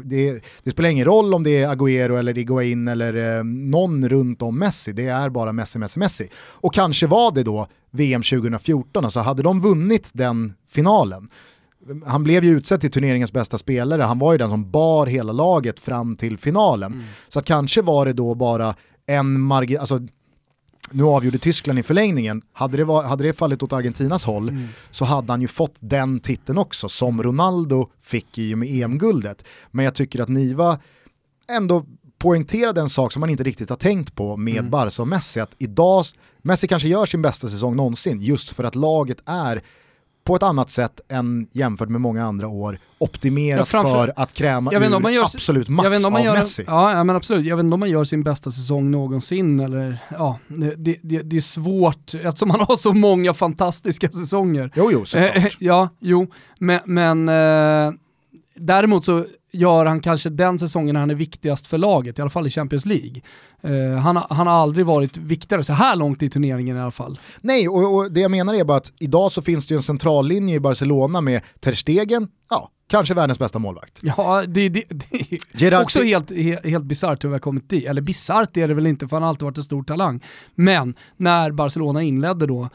det, det spelar ingen roll om det är Agüero eller Higuain eller eh, någon runt om Messi, det är bara Messi, Messi, Messi. Och kanske var det då VM 2014, alltså hade de vunnit den finalen, han blev ju utsedd till turneringens bästa spelare, han var ju den som bar hela laget fram till finalen. Så att kanske var det då bara en margin, alltså nu avgjorde Tyskland i förlängningen, hade det, var, hade det fallit åt Argentinas håll så hade han ju fått den titeln också, som Ronaldo fick i och med EM-guldet. Men jag tycker att Niva ändå poängterade en sak som man inte riktigt har tänkt på med Barca och Messi, att idag, Messi kanske gör sin bästa säsong någonsin just för att laget är på ett annat sätt än jämfört med många andra år optimerat Ja, framför- för att kräma Jag ur gör, absolut jag max om av gör, Messi. Ja, ja men absolut, jag vet inte om man gör sin bästa säsong någonsin eller ja, det, det, det är svårt eftersom man har så många fantastiska säsonger. Jo, jo, såklart. Eh, ja, jo, men, men eh, däremot så gör han kanske den säsongen när han är viktigast för laget, i alla fall i Champions League. Uh, han, han har aldrig varit viktigare så här långt i turneringen i alla fall. Nej, och, och det jag menar är bara att idag så finns det ju en centrallinje i Barcelona med Ter Stegen, ja, kanske världens bästa målvakt. Ja, det, det, det är också helt, helt, helt bisarrt hur vi har kommit dit. Eller bisarrt är det väl inte, för han har alltid varit en stor talang. Men när Barcelona inledde då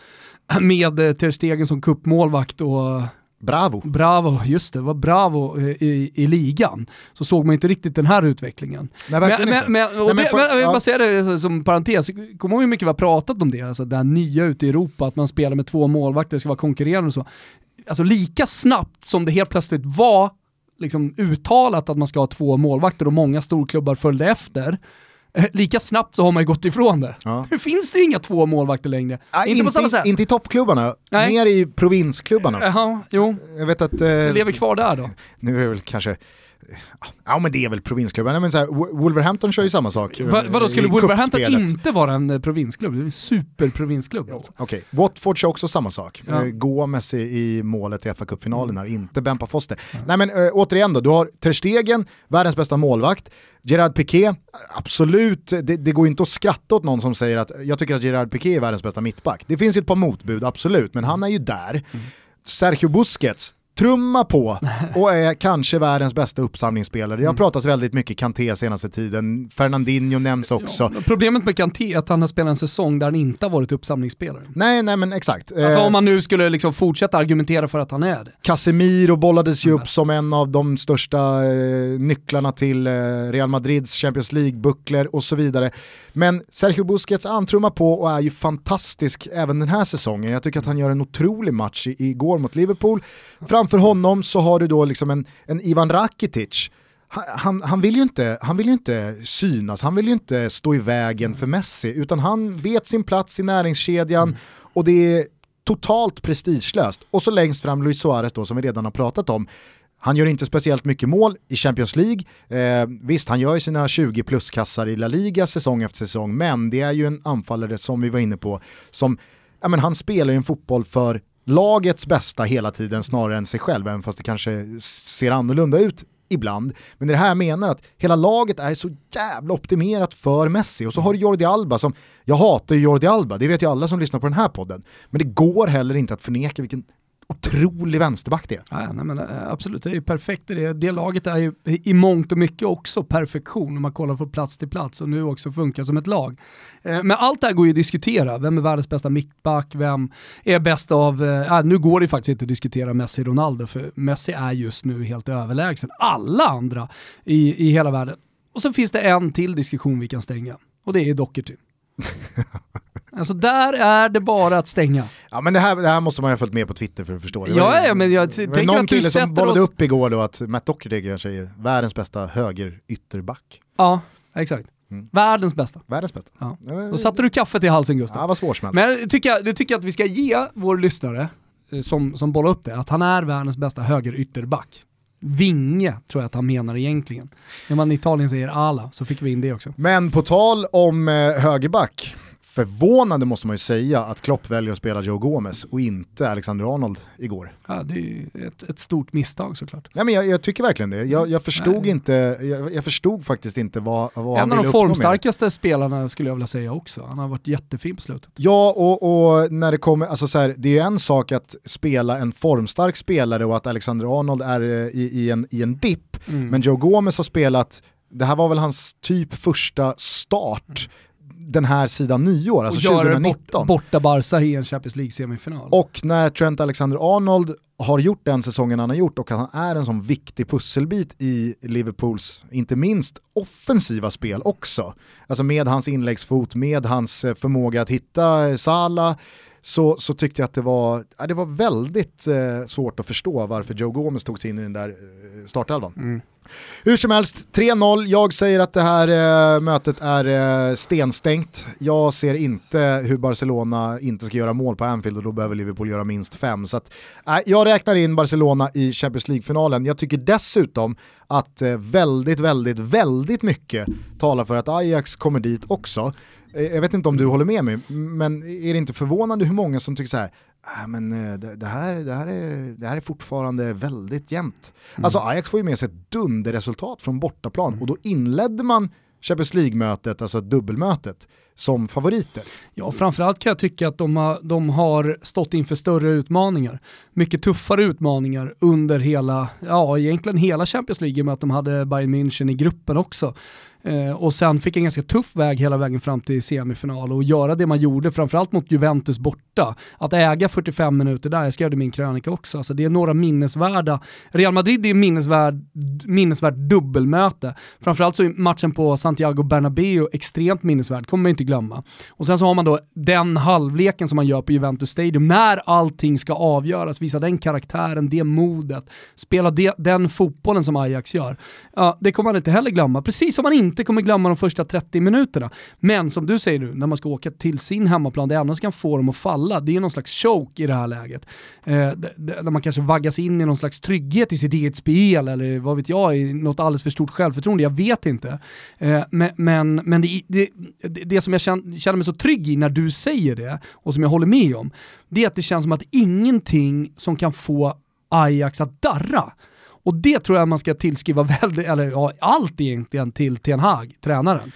med Ter Stegen som kuppmålvakt och Bravo. Bravo, just det, var Bravo eh, i, i ligan. Så såg man inte riktigt den här utvecklingen. Nej, verkligen men, men, men, Nej, men, jag vill bara säga det som parentes, kommer ihåg hur mycket vi har pratat om det, alltså det här nya ute i Europa, att man spelar med två målvakter, det ska vara konkurrerande och så. Alltså lika snabbt som det helt plötsligt var liksom uttalat att man ska ha två målvakter och många storklubbar följde efter, lika snabbt så har man ju gått ifrån det. Ja. Nu finns det inga två målvakter längre. Ah, inte, inte, på samma sätt. Inte i toppklubbarna, Nej. mer i provinsklubbarna. Jaha, jo. Jag vet att... Eh, lever kvar där då? Nu är det väl kanske Ja men det är väl provinsklubben, men så här, Wolverhampton kör ju samma sak. Va, vadå, skulle Wolverhampton inte vara en eh, provinsklubb? Det är en superprovinsklubb. Alltså. Okej, okay. Watford kör också samma sak. Ja. Gomes i, i målet i FA-cupfinalen här, inte Bempa Foster. Ja. Nej men äh, återigen då, du har Ter Stegen, världens bästa målvakt, Gerard Piqué, absolut, det, det, går inte att skratta åt någon som säger att jag tycker att Gerard Piqué är världens bästa mittback. Det finns ju ett par motbud, absolut, men han är ju där. Mm. Sergio Busquets, trumma på [LAUGHS] och är kanske världens bästa uppsamlingsspelare. Det har mm. pratats väldigt mycket Kanté senaste tiden, Fernandinho nämns också. Ja, problemet med Kanté är att han har spelat en säsong där han inte har varit uppsamlingsspelare. Nej, nej men exakt. Alltså eh, om man nu skulle liksom fortsätta argumentera för att han är det. Casemiro bollades ju upp som en av de största eh, nycklarna till eh, Real Madrids Champions League-bucklor och så vidare. Men Sergio Busquets antrummar på och är ju fantastisk även den här säsongen. Jag tycker att han gör en otrolig match igår mot Liverpool. Framför honom så har du då liksom en, en Ivan Rakitic han, han, vill ju inte, han vill ju inte synas, han vill ju inte stå i vägen för Messi, utan han vet sin plats i näringskedjan mm. och det är totalt prestigelöst. Och så längst fram Luis Suarez då som vi redan har pratat om. Han gör inte speciellt mycket mål i Champions League. Eh, visst, han gör ju sina 20 plus-kassar i La Liga säsong efter säsong, men det är ju en anfallare som vi var inne på, som, ja men han spelar ju en fotboll för lagets bästa hela tiden snarare än sig själv, även fast det kanske ser annorlunda ut ibland. Men det är det här jag menar, att hela laget är så jävla optimerat för Messi. Och så har du Jordi Alba som, jag hatar ju Jordi Alba, det vet ju alla som lyssnar på den här podden. Men det går heller inte att förneka vilken otrolig vänsterback det ja, nej, men, eh, Absolut, det är ju perfekt. Det, det laget är ju i mångt och mycket också perfektion om man kollar från plats till plats och nu också funkar som ett lag. Eh, men allt det här går ju att diskutera. Vem är världens bästa mittback? Vem är bäst av... Äh, nu går det faktiskt inte att diskutera Messi och Ronaldo för Messi är just nu helt överlägsen alla andra i, i hela världen. Och så finns det en till diskussion vi kan stänga och det är Doherty. [LAUGHS] Alltså där är det bara att stänga. Ja men det här, det här måste man ju ha följt med på Twitter för att förstå. Det ja, ja men jag tänker någon att du kille som bollade oss... upp igår då att Matt Doherty kanske är världens bästa höger ytterback. Ja, exakt. Mm. Världens bästa. Världens bästa. Ja. Då satte du kaffet i halsen Gustav. Ja, vad svårsmält. Men jag tycker, jag tycker att vi ska ge vår lyssnare, eh, som, som bollar upp det, att han är världens bästa höger ytterback. Vinge tror jag att han menar egentligen. När man i Italien säger ala så fick vi in det också. Men på tal om eh, högerback, förvånande måste man ju säga att Klopp väljer att spela Joe Gomez och inte Alexander Arnold igår. Ja, det är ju ett, ett stort misstag såklart. Ja, men jag, jag tycker verkligen det. Jag, jag förstod, inte, jag, jag, förstod faktiskt inte vad, vad en han ville En av de formstarkaste spelarna skulle jag vilja säga också. Han har varit jättefin på slutet. Ja, och, och när det kommer, alltså så här, det är en sak att spela en formstark spelare och att Alexander Arnold är eh, i, i en, i en dipp, mm. men Joe Gomez har spelat det här var väl hans typ första start den här sidan nyår, alltså och 2019. Bort, borta Barca i en Champions League-semifinal. Och när Trent Alexander-Arnold har gjort den säsongen han har gjort och han är en sån viktig pusselbit i Liverpools, inte minst offensiva spel också. Alltså med hans inläggsfot, med hans eh, förmåga att hitta Sala, så, så tyckte jag att det var, ja, det var väldigt eh, svårt att förstå varför Joe Gomez tog sig in i den där eh, startelvan. Mm. Hur som helst, 3-0. Jag säger att det här eh, mötet är eh, stenstängt. Jag ser inte hur Barcelona inte ska göra mål på Anfield och då behöver Liverpool göra minst fem. Så att, eh, jag räknar in Barcelona i Champions League-finalen. Jag tycker dessutom att eh, väldigt, väldigt, väldigt mycket talar för att Ajax kommer dit också. Eh, jag vet inte om du håller med mig, men är det inte förvånande hur många som tycker så här, äh, men, det, det, här, det, här är, det här är fortfarande väldigt jämnt. Mm. Alltså Ajax får ju med sig ett dunderresultat från bortaplan och då inledde man Champions League-mötet, alltså dubbelmötet, som favoriter. Ja, framförallt kan jag tycka att de har, de har stått inför större utmaningar. Mycket tuffare utmaningar under hela, ja egentligen hela Champions League med att de hade Bayern München i gruppen också. Eh, och sen fick en ganska tuff väg hela vägen fram till semifinal och göra det man gjorde, framförallt mot Juventus borta. Att äga 45 minuter där, jag skrev det i min krönika också, alltså det är några minnesvärda, Real Madrid är minnesvärd, minnesvärt dubbelmöte. Framförallt så är matchen på Santiago Bernabéu extremt minnesvärd, kommer man inte glömma. Och sen så har man då den halvleken som man gör på Juventus Stadium, när allting ska avgöras, visa den karaktären, det modet, spela de, den fotbollen som Ajax gör. Ja, det kommer man inte heller glömma, precis som man inte kommer glömma de första 30 minuterna. Men som du säger nu, när man ska åka till sin hemmaplan, det enda som kan få dem att falla, det är någon slags choke i det här läget. Eh, där man kanske vaggas in i någon slags trygghet i sitt eget spel, eller vad vet jag, i något alldeles för stort självförtroende, jag vet inte. Eh, men men, men det, det, det, det som jag känner, känner mig så trygg i när du säger det, och som jag håller med om, det är att det känns som att ingenting som kan få Ajax att darra. Och det tror jag man ska tillskriva [LAUGHS] väldigt, eller ja, allt egentligen till Ten Hag, tränaren.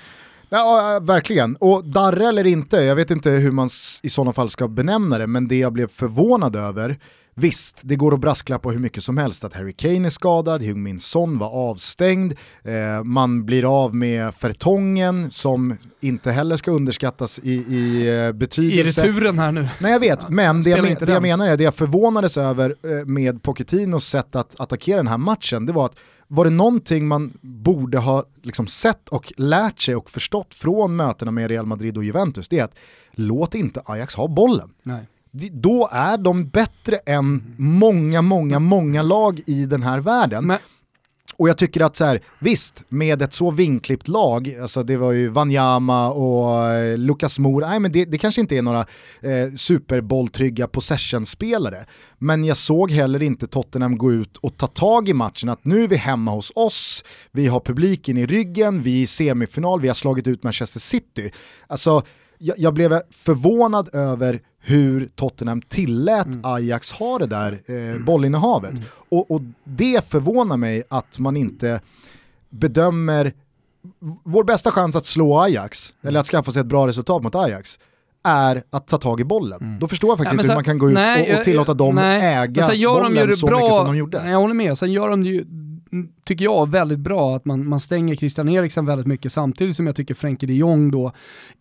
Ja, verkligen. Och darre eller inte, jag vet inte hur man i sådana fall ska benämna det, men det jag blev förvånad över Visst, det går att brasklappa hur mycket som helst att Harry Kane är skadad, Heung-Min Son var avstängd, eh, man blir av med Fertongen som inte heller ska underskattas i, i eh, betydelse. I returen här nu. Nej jag vet, men det jag, det jag, menar är, det jag förvånades över eh, med Pochettinos sätt att attackera den här matchen, det var att var det någonting man borde ha liksom sett och lärt sig och förstått från mötena med Real Madrid och Juventus, det är att låt inte Ajax ha bollen. Nej då är de bättre än många, många, många lag i den här världen. Men och jag tycker att så här, visst, med ett så vinklippt lag, alltså det var ju Wanyama och eh, Lukas Moura, nej men det, det, kanske inte är några eh, superbolltrygga possession-spelare. Men jag såg heller inte Tottenham gå ut och ta tag i matchen, att nu är vi hemma hos oss, vi har publiken i ryggen, vi är i semifinal, vi har slagit ut Manchester City. Alltså, jag, jag blev förvånad över hur Tottenham tillät mm. Ajax ha det där eh, mm. bollinnehavet. Mm. Och, och det förvånar mig att man inte bedömer vår bästa chans att slå Ajax, mm. eller att skaffa sig ett bra resultat mot Ajax, är att ta tag i bollen. Mm. Då förstår jag faktiskt inte hur man kan gå ut nej, och, och tillåta dem nej, äga bollen de så bra, mycket som de gjorde. Jag håller med, sen gör de det ju tycker jag, väldigt bra att man, man stänger Christian Eriksen väldigt mycket samtidigt som jag tycker Frenkie de Jong då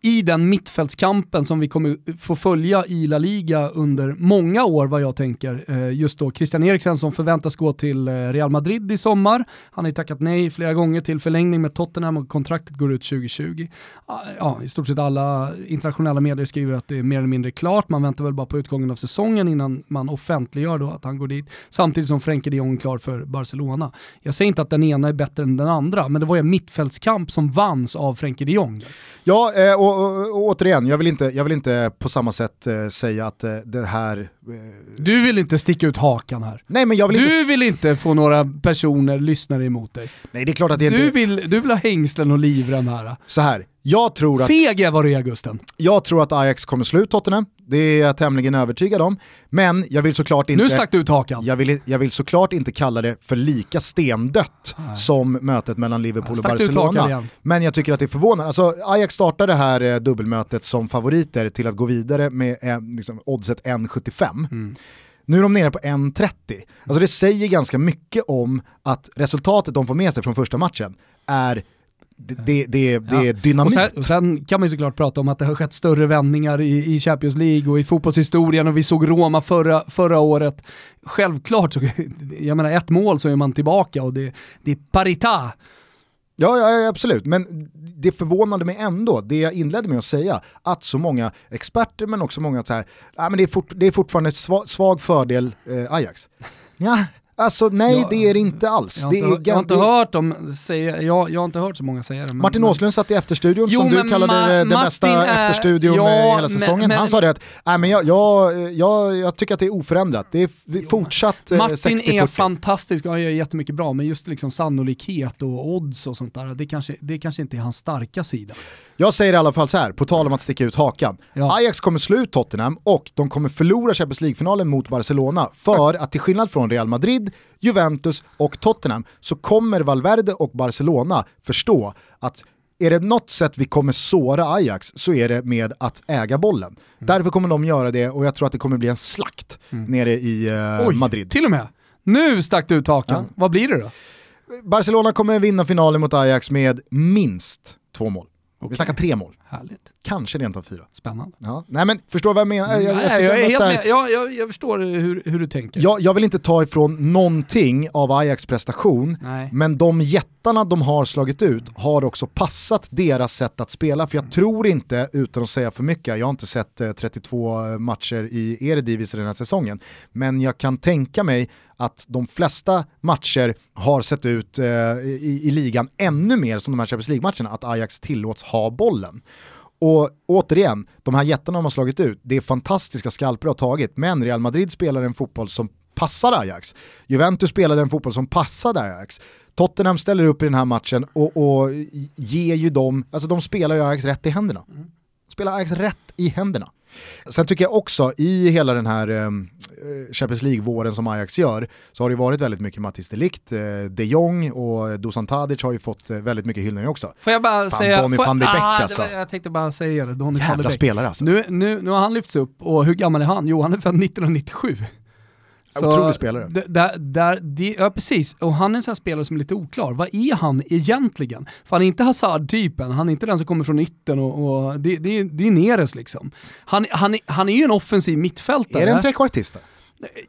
i den mittfältskampen som vi kommer få följa i La Liga under många år vad jag tänker. Eh, just då Christian Eriksen som förväntas gå till eh, Real Madrid i sommar. Han har ju tackat nej flera gånger till förlängning med Tottenham och kontraktet går ut 2020. Ah, ja, i stort sett alla internationella medier skriver att det är mer eller mindre klart. Man väntar väl bara på utgången av säsongen innan man offentliggör då att han går dit. Samtidigt som Frenkie de Jong är klar för Barcelona. Jag säger inte att den ena är bättre än den andra, men det var ju en mittfältskamp som vanns av Frenkie de Jong. Ja, eh, och, och, och, återigen, jag vill, inte, jag vill inte på samma sätt eh, säga att eh, det här... Eh, du vill inte sticka ut hakan här. Nej, men jag vill du inte... vill inte få några personer, lyssnare emot dig. Nej, det är klart att det du inte... Vill, du vill ha hängslen och livrem här. Så här, jag tror att... Feg är vad du är Gusten. Jag tror att Ajax kommer slå ut Tottenham, det är jag tämligen övertygad om. Men jag vill såklart inte... Nu stack du ut hakan. Jag vill, jag vill såklart inte kalla det för lika stendött Nej. som mötet mellan Liverpool och Barcelona. Men jag tycker att det är förvånande. Alltså, Ajax startade det här eh, dubbelmötet som favoriter till att gå vidare med eh, liksom, oddset 1,75. Mm. Nu är de nere på 1,30. Alltså det säger ganska mycket om att resultatet de får med sig från första matchen är det, det, det, det ja. är dynamit. Och sen, och sen, kan man ju såklart prata om att det har skett större vändningar i, i Champions League och i fotbollshistorien och vi såg Roma förra, förra året. Självklart, så, [LAUGHS] jag menar ett mål så är man tillbaka och det, det är parita. Ja, ja, absolut, men det förvånade mig ändå, det jag inledde med att säga, att så många experter men också många så här, ja, men det, är fort, det är fortfarande svag, svag fördel eh, Ajax. [LAUGHS] Ja, Alltså nej jag, det är det inte alls. Jag har inte, det är, jag har inte hört dem säga, jag, jag har inte hört så många säga det. Men, Martin Åslund satt i efterstudion jo, som du kallade Ma den bästa är, efterstudion ja, hela säsongen. Men, Han sa det att, nej men jag, jag, jag, jag tycker att det är oförändrat. Det är jo, fortsatt eh, Martin 60 är fantastisk och han gör jättemycket bra, men just liksom sannolikhet och odds och sånt där, det kanske, det kanske inte är hans starka sida. Jag säger i alla fall så här, på tal om att sticka ut hakan. Ja. Ajax kommer slå ut Tottenham och de kommer förlora Champions League-finalen mot Barcelona för att till skillnad från Real Madrid, Juventus och Tottenham så kommer Valverde och Barcelona förstå att är det något sätt vi kommer såra Ajax så är det med att äga bollen. Mm. Därför kommer de göra det och jag tror att det kommer bli en slakt nere i eh, Oj, Madrid. till och med. Nu stack du ut hakan. Vad blir det då? Barcelona kommer vinna finalen mot Ajax med minst två mål. Vi snackar tre mål, Härligt. kanske rent av fyra. Spännande. Ja. Nej men förstår vad jag menar? Jag, jag, Nej, jag, är ändå att helt här-. Jag, jag, jag förstår hur, hur du tänker. jag, jag vill inte ta ifrån någonting av Ajax prestation, Nej. men de jättarna de har slagit ut har också passat deras sätt att spela. För jag tror inte, utan att säga för mycket, jag har inte sett eh, 32 matcher i Eredivisie den här säsongen, men jag kan tänka mig att de flesta matcher har sett ut eh, i, i ligan ännu mer som de här Champions League-matcherna, att Ajax tillåts ha bollen. Och återigen, de här jättarna de har slagit ut, det är fantastiska skalper de har tagit, men Real Madrid spelar en fotboll som passar Ajax. Juventus spelade en fotboll som passade Ajax. Tottenham ställer upp i den här matchen och, och ger ju dem, alltså de spelar ju Ajax rätt i händerna. Spelar Ajax rätt i händerna. Sen tycker jag också i hela den här eh, Champions League-våren som Ajax gör så har det varit väldigt mycket Mattis Delict, eh, de Jong och Dusan Tadic har ju fått eh, väldigt mycket hyllningar också. Får jag bara Fan, säga... Donny får, van de Beek, ah, alltså. var- Jag tänkte bara säga det, Donny van de Jävla Beek. spelare alltså. Nu, nu, nu har han lyfts upp och hur gammal är han? Jo, han är född 1997. Otrolig spelare. Där, där, det, ja precis, och han är en sån här spelare som är lite oklar. Vad är han egentligen? För han är inte Hazard-typen, han är inte den som kommer från ytten och, och det, det, är- det är Neres liksom. Han, han, han är ju en offensiv mittfältare. Är det en trekvartista?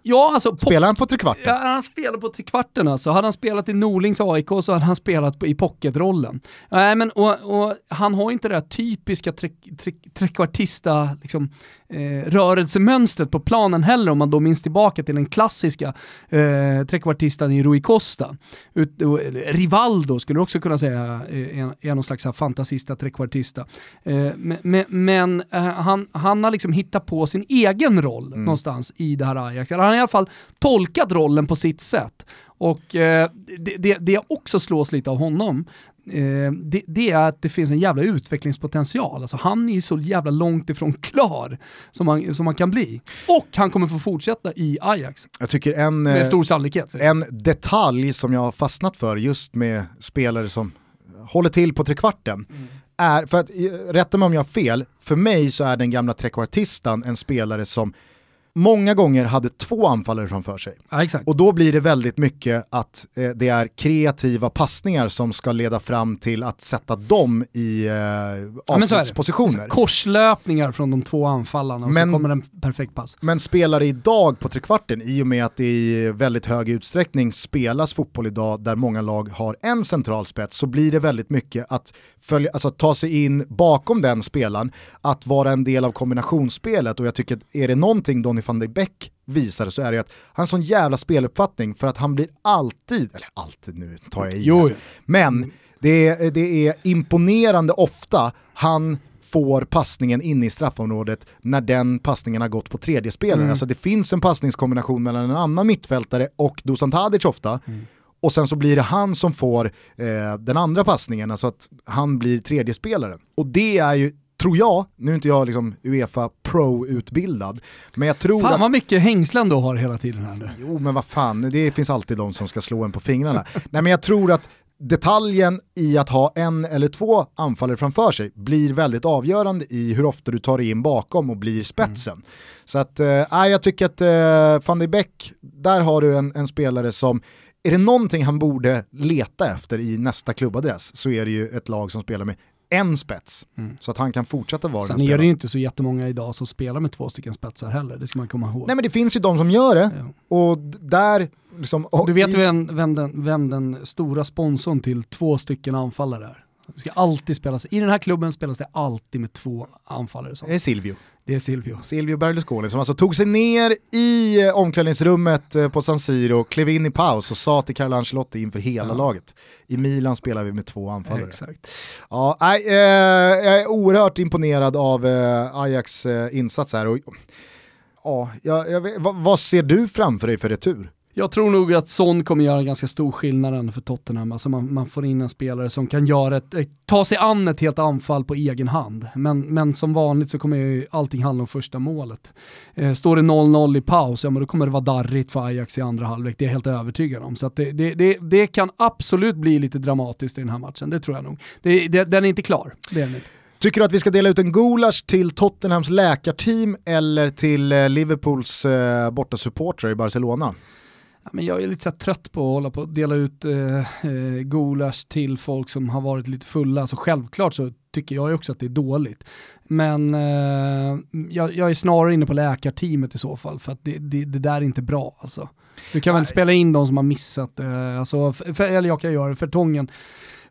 Ja, alltså Spelar han på trekvarten? Ja, han spelar på trekvarten alltså. Hade han spelat i Norlings AIK så hade han spelat på, i pocketrollen. Nej, men, och, och han har inte det där typiska tre, tre, trekvartista liksom, eh, rörelsemönstret på planen heller om man då minns tillbaka till den klassiska eh, trekvartistan i Rui Costa. Ut, och, Rivaldo skulle du också kunna säga eh, är, är någon slags här fantasista trekvartista. Eh, men men, eh, han, han har liksom hittat på sin egen roll någonstans i det här Ajax. Eller han har i alla fall tolkat rollen på sitt sätt. Och eh, det, det, det jag också slås lite av honom, eh, det, det är att det finns en jävla utvecklingspotential. Alltså han är ju så jävla långt ifrån klar som man, som man kan bli. Och han kommer få fortsätta i Ajax, Jag tycker en, med eh, stor sannolikhet. en detalj som jag har fastnat för just med spelare som håller till på trekvarten är, för att eh, rätta mig om jag har fel, för mig så är den gamla trekvartistan en spelare som många gånger hade två anfallare framför sig. Ja. Och då blir det väldigt mycket att eh, det är kreativa passningar som ska leda fram till att sätta dem i eh, avslutspositioner. Korslöpningar från de två anfallarna och Men- så kommer en perfekt pass. Men spelare idag på trekvarten, i och med att det i väldigt hög utsträckning spelas fotboll idag där många lag har en central spets, så blir det väldigt mycket att, följa, alltså ta sig in bakom den spelaren, att vara en del av kombinationsspelet och jag tycker att är det någonting Donny van de Beek visar så är det att han har sån jävla speluppfattning för att han blir alltid, eller alltid nu tar jag i, Jo, men det är, det är imponerande ofta han får passningen in i straffområdet när den passningen har gått på tredje spelare. Mm. Alltså det finns en passningskombination mellan en annan mittfältare och Dusan Tadic ofta. Mm. Och sen så blir det han som får eh, den andra passningen, alltså att han blir tredje spelaren. Och det är ju, tror jag, nu är inte jag liksom Uefa Pro-utbildad, men jag tror Fan att vad mycket hängslen du har hela tiden här nu. Jo men vad fan, det finns alltid de som ska slå en på fingrarna. Nej men jag tror att detaljen i att ha en eller två anfallare framför sig blir väldigt avgörande i hur ofta du tar dig in bakom och blir spetsen. Så att, nej, jag tycker att eh, van de Beek, där har du en, en spelare som, är det någonting han borde leta efter i nästa klubbadress så är det ju ett lag som spelar med en spets. Så att han kan fortsätta vara Sen den är det ju inte så jättemånga idag som spelar med två stycken spetsar heller, det ska man komma ihåg. Nej men det finns ju de som gör det, Ja. och där, liksom, och Du vet i- vem, vem, den, vem den stora sponsorn till två stycken anfallare är? Det ska alltid spelas, I den här klubben spelas det alltid med två anfallare. Så. det är Silvio. Det är Silvio. Silvio Berlusconi som alltså tog sig ner i eh, omklädningsrummet eh, på San Siro, klev in i paus och sa till Carlo Ancelotti inför hela Ja. laget. I Milan spelar vi med två anfallare. Exakt. Ja, nej, eh, jag är oerhört imponerad av eh, Ajax eh, insats här. Och, ja, jag, jag vad, vad ser du framför dig för retur? Jag tror nog att Son kommer göra en ganska stor skillnad för Tottenham. Alltså man, man, får in en spelare som kan göra ett, ta sig an ett helt anfall på egen hand. Men, men som vanligt så kommer ju allting handla om första målet. Eh, står det 0-0 i paus, ja men då kommer det vara darrigt för Ajax i andra halvlek, det är jag helt övertygad om. Så det, det, det, det, kan absolut bli lite dramatiskt i den här matchen, det tror jag nog. Det, den är inte klar, det är den inte. Tycker du att vi ska dela ut en gulasch till Tottenhams läkarteam eller till eh, Liverpools eh, bortasupportrar i Barcelona? Ja, men jag är lite så trött på att hålla på och dela ut eh, eh, gulasch till folk som har varit lite fulla. Så självklart så tycker jag också att det är dåligt. Men eh, jag, jag, är snarare inne på läkarteamet i så fall, för att det, det, det där är inte bra alltså. Du kan Nej. väl spela in de som har missat, eh, alltså, för, eller jag kan göra det, för Tången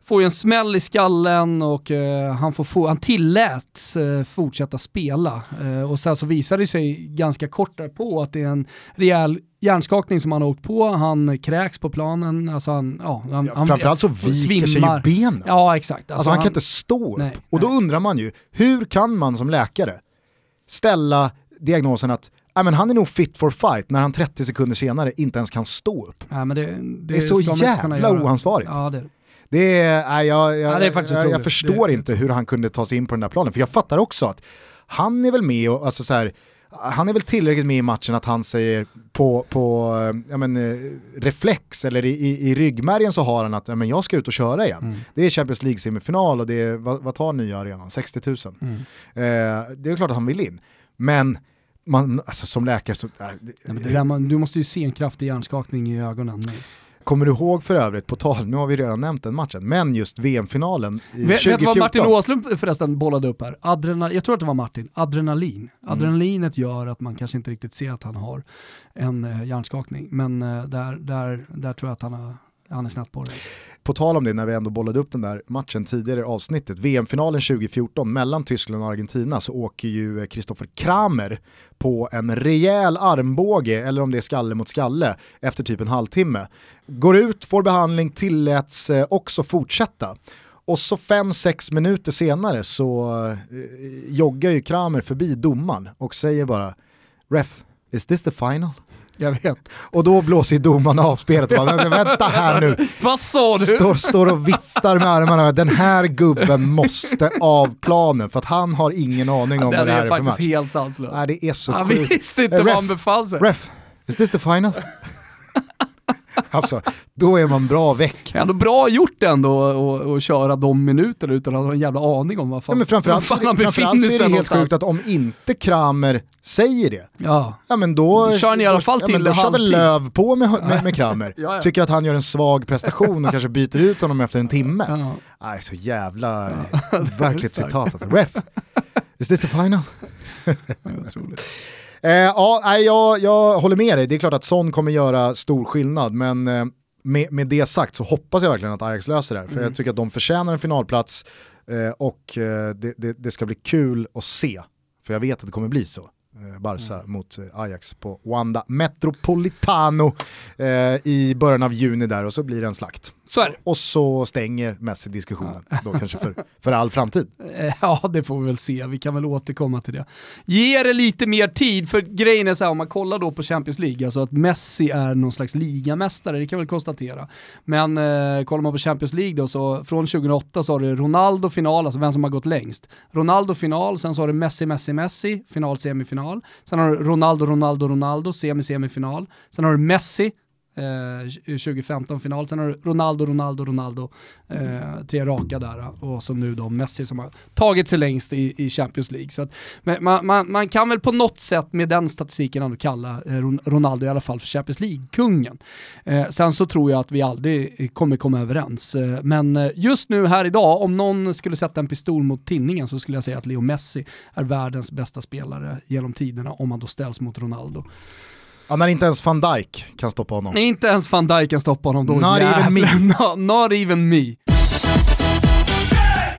får ju en smäll i skallen och eh, han, får få, han tilläts eh, fortsätta spela. Eh, och sen så visar det sig ganska kort därpå att det är en rejäl hjärnskakning som han har åkt på, han kräks på planen, alltså han, ja, han, ja, Framförallt så viker svimmar. sig ju benen. Ja exakt. Alltså, alltså han, han, kan inte stå upp. Nej, och då nej. undrar man ju, hur kan man som läkare ställa diagnosen att Ja, men han är nog fit for fight när han 30 sekunder senare inte ens kan stå upp. Ja, det, det, det, är så jävla oansvarigt. Ja, det. Det är, nej, jag, jag, ja, är jag, jag förstår det, inte hur han kunde ta sig in på den där planen, för jag fattar också att han är väl med och, alltså så här, han är väl tillräckligt med i matchen att han säger på, på ja, men, eh, reflex eller i, i, i ryggmärgen så har han att ja, men jag ska ut och köra igen. Mm. Det är Champions League-semifinal och det är, vad, vad tar nya arenan? 60 000. Mm. Eh, det är klart att han vill in. Men man, alltså, som läkare så... Äh, ja, man, du måste ju se en kraftig hjärnskakning i ögonen. Nej. Kommer du ihåg för övrigt, på tal, nu har vi redan nämnt den matchen, men just VM-finalen i vet, 2014. Vet du vad Martin Åslund förresten bollade upp här? Adrenal, jag tror att det var Martin, adrenalin. Mm. Adrenalinet mm. gör att man kanske inte riktigt ser att han har en eh, hjärnskakning, men eh, där, där, där tror jag att han har han är snett på det. På tal om det, när vi ändå bollade upp den där matchen tidigare i avsnittet, VM-finalen 2014 mellan Tyskland och Argentina så åker ju eh, Kristoffer Kramer på en rejäl armbåge, eller om det är skalle mot skalle, efter typ en halvtimme. Går ut, får behandling, tilläts eh, också fortsätta. Och så 5-6 minuter senare så eh, joggar ju Kramer förbi domaren och säger bara “Ref, is this the final?” Jag vet. Och då blåser domaren av spelet och bara, vänta här nu. [LAUGHS] Vad sa du? Står, står och viftar med armarna, den här gubben måste av planen för att han har ingen aning ja, om vad det här är, för match. Det är faktiskt helt sanslöst. Nej, det är så han sjukt. visste inte uh, vad han befann sig. Ref, is this the final? [LAUGHS] Alltså, då är man bra väck. Ändå bra gjort ändå att köra de minuterna utan att ha en jävla aning om vad fan, ja, men framförallt, vad fan han befinner sig är det helt sjukt att om inte Kramer säger det, ja, ja men då kör ni i alla fall till ja, men då kör väl Löv på med, med, med Kramer. [LAUGHS] ja, Tycker att han gör en svag prestation och kanske byter ut honom efter en timme. Nej, så jävla [LAUGHS] verkligt citat. Alltså. Ref, is this the final? Eh, ja, jag, jag håller med dig, det är klart att Son kommer göra stor skillnad, men eh, med, med det sagt så hoppas jag verkligen att Ajax löser det här, för mm. jag tycker att de förtjänar en finalplats eh, och det, det, det ska bli kul att se, för jag vet att det kommer bli så. Barca mm. mot Ajax på Wanda Metropolitano i början av juni där och så blir det en slakt. Så det. Och så stänger Messi diskussionen, ja. då kanske för, för all framtid. [LAUGHS] Ja, det får vi väl se, vi kan väl återkomma till det. Ge det lite mer tid, för grejen är så här, om man kollar då på Champions League, alltså att Messi är någon slags ligamästare, det kan vi väl konstatera. Men eh, kollar man på Champions League då, så från 2008 så har du Ronaldo final, alltså vem som har gått längst. Ronaldo final, sen så har du Messi, Messi, Messi, final, semifinal. Sen har du Ronaldo, Ronaldo, Ronaldo, semi, semifinal. Sen har du Messi, eh, 2015-final. Sen har du Ronaldo, Ronaldo, Ronaldo, eh, tre raka där och så nu då Messi som har tagit sig längst i, i Champions League. Så att, man, man, man, kan väl på något sätt med den statistiken ändå kalla eh, Ronaldo i alla fall för Champions League-kungen. Eh, sen så tror jag att vi aldrig kommer komma överens. Eh, men eh, just nu här idag, om någon skulle sätta en pistol mot tinningen så skulle jag säga att Leo Messi är världens bästa spelare genom tiderna om han då ställs mot Ronaldo. Ja, när inte ens van Dijk kan stoppa honom. Nej, inte ens van Dijk kan stoppa honom då. Not even me. [LAUGHS] not, not even me.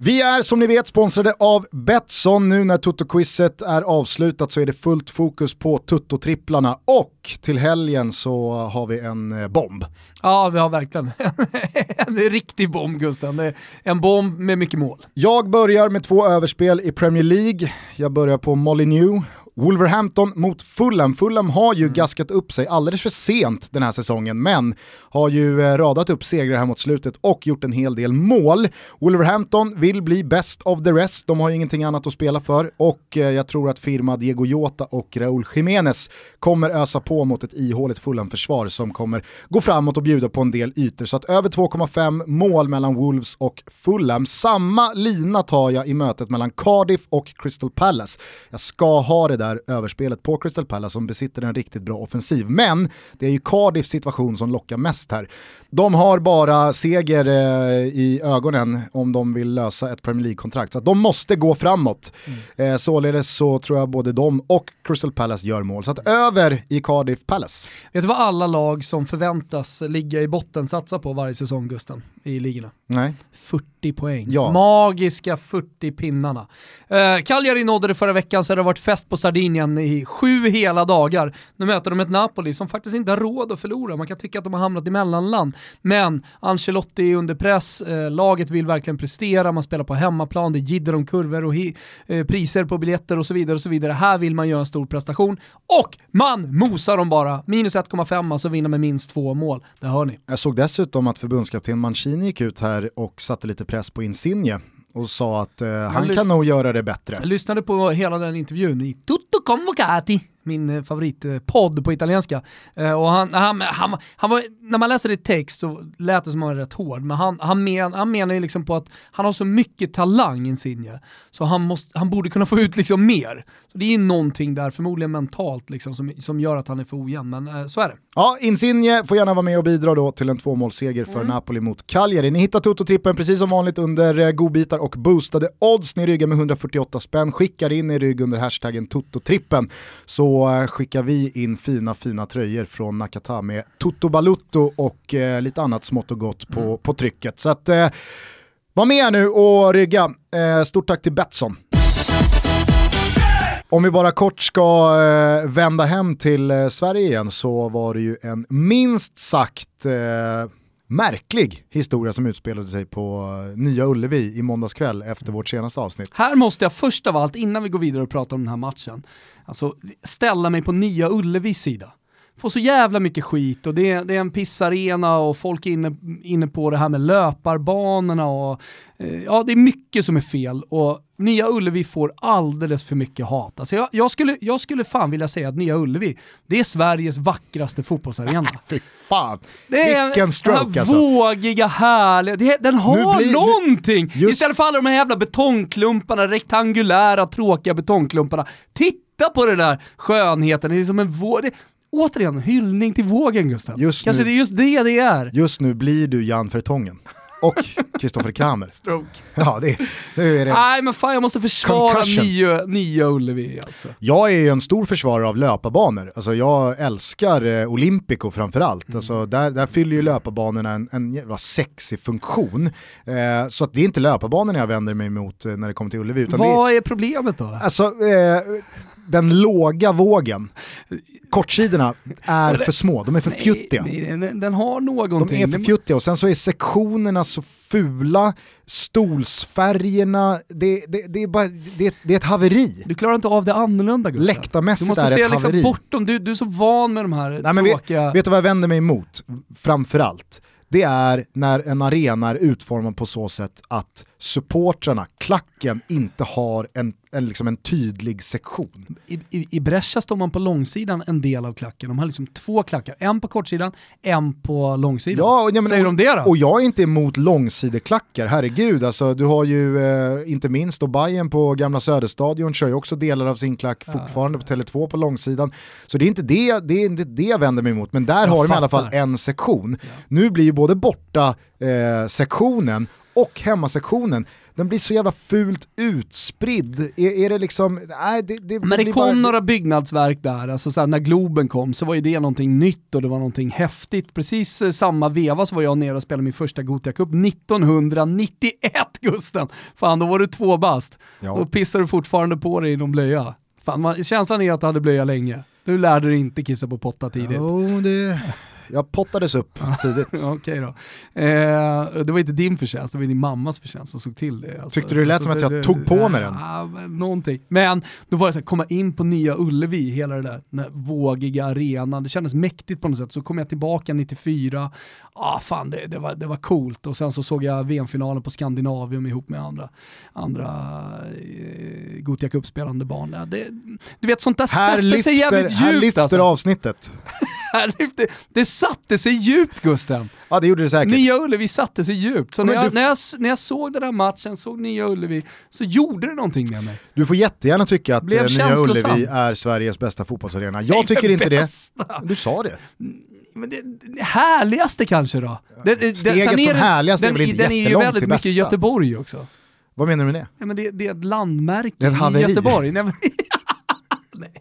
Vi är som ni vet sponsrade av Betsson. Nu när Toto-quizet är avslutat så är det fullt fokus på Tutto-tripplarna och till helgen så har vi en eh, bomb. Ja, vi har verkligen [LAUGHS] en riktig bomb Gusten. En bomb med mycket mål. Jag börjar med två överspel i Premier League. Jag börjar på Molyneux Wolverhampton mot Fulham. Fulham har ju Mm. gaskat upp sig alldeles för sent den här säsongen, men har ju eh, radat upp segrar här mot slutet och gjort en hel del mål. Wolverhampton vill bli best of the rest, de har ju ingenting annat att spela för och eh, jag tror att firma Diego Jota och Raúl Jiménez kommer ösa på mot ett ihåligt Fulham-försvar som kommer gå framåt och bjuda på en del ytor. Så att över 2,5 mål mellan Wolves och Fulham. Samma lina tar jag i mötet mellan Cardiff och Crystal Palace. Jag ska ha det där överspelet på Crystal Palace som besitter en riktigt bra offensiv. Men det är ju Cardiffs situation som lockar mest här. De har bara seger eh, i ögonen om de vill lösa ett Premier League-kontrakt. Så de måste gå framåt. Eh, således så tror jag både de och Crystal Palace gör mål. Så att över i Cardiff Palace. Vet du vad alla lag som förväntas ligga i botten satsar på varje säsong Gusten, i ligorna? Nej. 40 poäng. Ja. Magiska 40 pinnarna. Eh, Cagliari nådde det förra veckan så det har varit fest på Sardinien i sju hela dagar. Nu möter de ett Napoli som faktiskt inte har råd att förlora. Man kan tycka att de har hamnat i mellanland. Men Ancelotti är under press, eh, laget vill verkligen prestera, man spelar på hemmaplan, det jidder om kurvor och hi- eh, priser på biljetter och så vidare. och så vidare. Här vill man göra en stor prestation och man mosar dem bara. Minus 1,5 alltså vinna med minst två mål. Det hör ni. Jag såg dessutom att förbundskapten Mancini gick ut här och satte lite press på Insigne och sa att eh, han kan nog göra det bättre. Jag lyssnade på hela den intervjun i Tutto Convocati, min eh, favoritpodd på italienska. Eh, och han, han, han, han var, när man läser det i text så lät det som att han var rätt hård, men han, han, men, han menar ju liksom på att han har så mycket talang, Insigne, så han, måste, han borde kunna få ut liksom mer. Så det är ju någonting där, förmodligen mentalt, liksom, som, som gör att han är för ojämn, men eh, så är det. Ja, Insigne får gärna vara med och bidra då till en tvåmålsseger för Napoli mot Cagliari. Ni hittar Toto-trippen precis som vanligt under godbitar och boostade odds. Ni ryggar med 148 spänn, skickar in er rygg under hashtaggen Toto-trippen så eh, skickar vi in fina fina tröjor från Nakata med Toto Balutto och eh, lite annat smått och gott på, på trycket. Så att eh, var med nu och rygga. Eh, stort tack till Betsson. Om vi bara kort ska eh, vända hem till eh, Sverige igen så var det ju en minst sagt eh, märklig historia som utspelade sig på eh, Nya Ullevi i måndags kväll efter vårt senaste avsnitt. Här måste jag först av allt, innan vi går vidare och pratar om den här matchen, alltså ställa mig på nya Ullevis sida. Får så jävla mycket skit och det är, det är en pissarena och folk är inne, inne på det här med löparbanorna och eh, ja, det är mycket som är fel och Nya Ullevi får alldeles för mycket hat. Alltså jag, jag, skulle, jag skulle fan vilja säga att Nya Ullevi, det är Sveriges vackraste fotbollsarena. [LAUGHS] Fy fan, Det är vilken stroke den alltså. vågiga, härliga, det, den har Nu blir- nu- någonting! just- Istället för alla de här jävla betongklumparna, rektangulära, tråkiga betongklumparna. Titta på den där skönheten, det är som en våg. Återigen, hyllning till vågen Gustav. Just Kanske nu- det är just det det är. Just nu blir du Jan Vertongen och [LAUGHS] Kristoffer Kramer. Stroke. Ja, det, nu är det. Nej men fan jag måste försvara Concussion. nya, nya Ullevi alltså. Jag är ju en stor försvarare av löparbanor. Alltså jag älskar eh, Olympico framförallt. Mm. Alltså där, där fyller ju löparbanorna en, en jävla sexig funktion. Eh, så att det är inte löparbanorna jag vänder mig emot eh, när det kommer till Ullevi. Det är, Vad är problemet då? alltså, eh, den låga vågen, kortsidorna är för små, de är för fjuttiga. Nej, den, den har De någonting. är för fjuttiga och sen så är sektionerna så fula, stolsfärgerna, det, det, det, är, bara, det, det är ett haveri. Du klarar inte av det annorlunda Gustav. Läktarmässigt Du måste är det se ett liksom haveri. bortom, du, du är så van med de här Nej, men vet, tråkiga... vet du vad jag vänder mig emot framförallt? Det är när en arena är utformad på så sätt att supportrarna, klacken, inte har en, en, liksom en tydlig sektion. I, i, I Brescia står man på långsidan en del av klacken. De har liksom två klackar, en på kortsidan, en på långsidan. Ja, och, ja, men, Säger de det då? Och jag är inte emot långsideklackar, herregud. Alltså, du har ju eh, inte minst då Bayern på Gamla Söderstadion kör ju också delar av sin klack fortfarande på Tele2 på långsidan. Så det är inte det, det, är inte det jag vänder mig emot, men där Jag har de i alla fall fattar. en sektion. Nu blir ju både borta eh, sektionen och hemmasektionen, den blir så jävla fult utspridd. Är, är det liksom, nej det, det, Men det kom bara- några byggnadsverk där, alltså så här, när Globen kom så var ju det någonting nytt och det var någonting häftigt. Precis eh, samma veva så var jag nere och spelade min första Gothia Cup 1991 [LAUGHS] Gusten! Fan då var du två bast. Ja. Då pissar du fortfarande på dig i någon blöja. Fan, man, känslan är att du hade blöja länge. Du lärde dig inte kissa på potta tidigt. Jo, det, Jag pottades upp [LAUGHS] tidigt. Okej då. Eh, det var inte din förtjänst, det var din mammas förtjänst som såg till det. Alltså. Tyckte du det lät som att jag tog på mig den? Ja, men någonting. Men då var det så här, komma in på Nya Ullevi, hela det där, den vågiga arenan, det kändes mäktigt på något sätt. Så kom jag tillbaka 94, ah, fan det, det, var, det var coolt. Och sen så såg jag VM-finalen på Skandinavium ihop med andra, andra eh, Gothia Cup-spelande barn. Ja, det, du vet sånt där Här sätter lyfter, sig jävligt här djupt lyfter alltså. avsnittet. [LAUGHS] Här lyfter, det satte sig djupt Gusten. Ja det gjorde det säkert. Nya Ullevi satte sig djupt. Så när jag, du- när, jag, när jag såg den här matchen, såg Nya Ullevi, så gjorde det någonting med mig. Du får jättegärna tycka att Blev eh, Nya. Ullevi är Sveriges bästa fotbollsarena. Jag tycker inte det. bästa. Du sa det. Men det, det härligaste kanske då? Det, det, Steget sen från den- härligast är den, väl inte Den är ju väldigt mycket bästa. Göteborg också. Vad menar du med det? Ja, men det, det är ett landmärke Det är ett i. Göteborg. Nej, men, [LAUGHS] [LAUGHS] nej.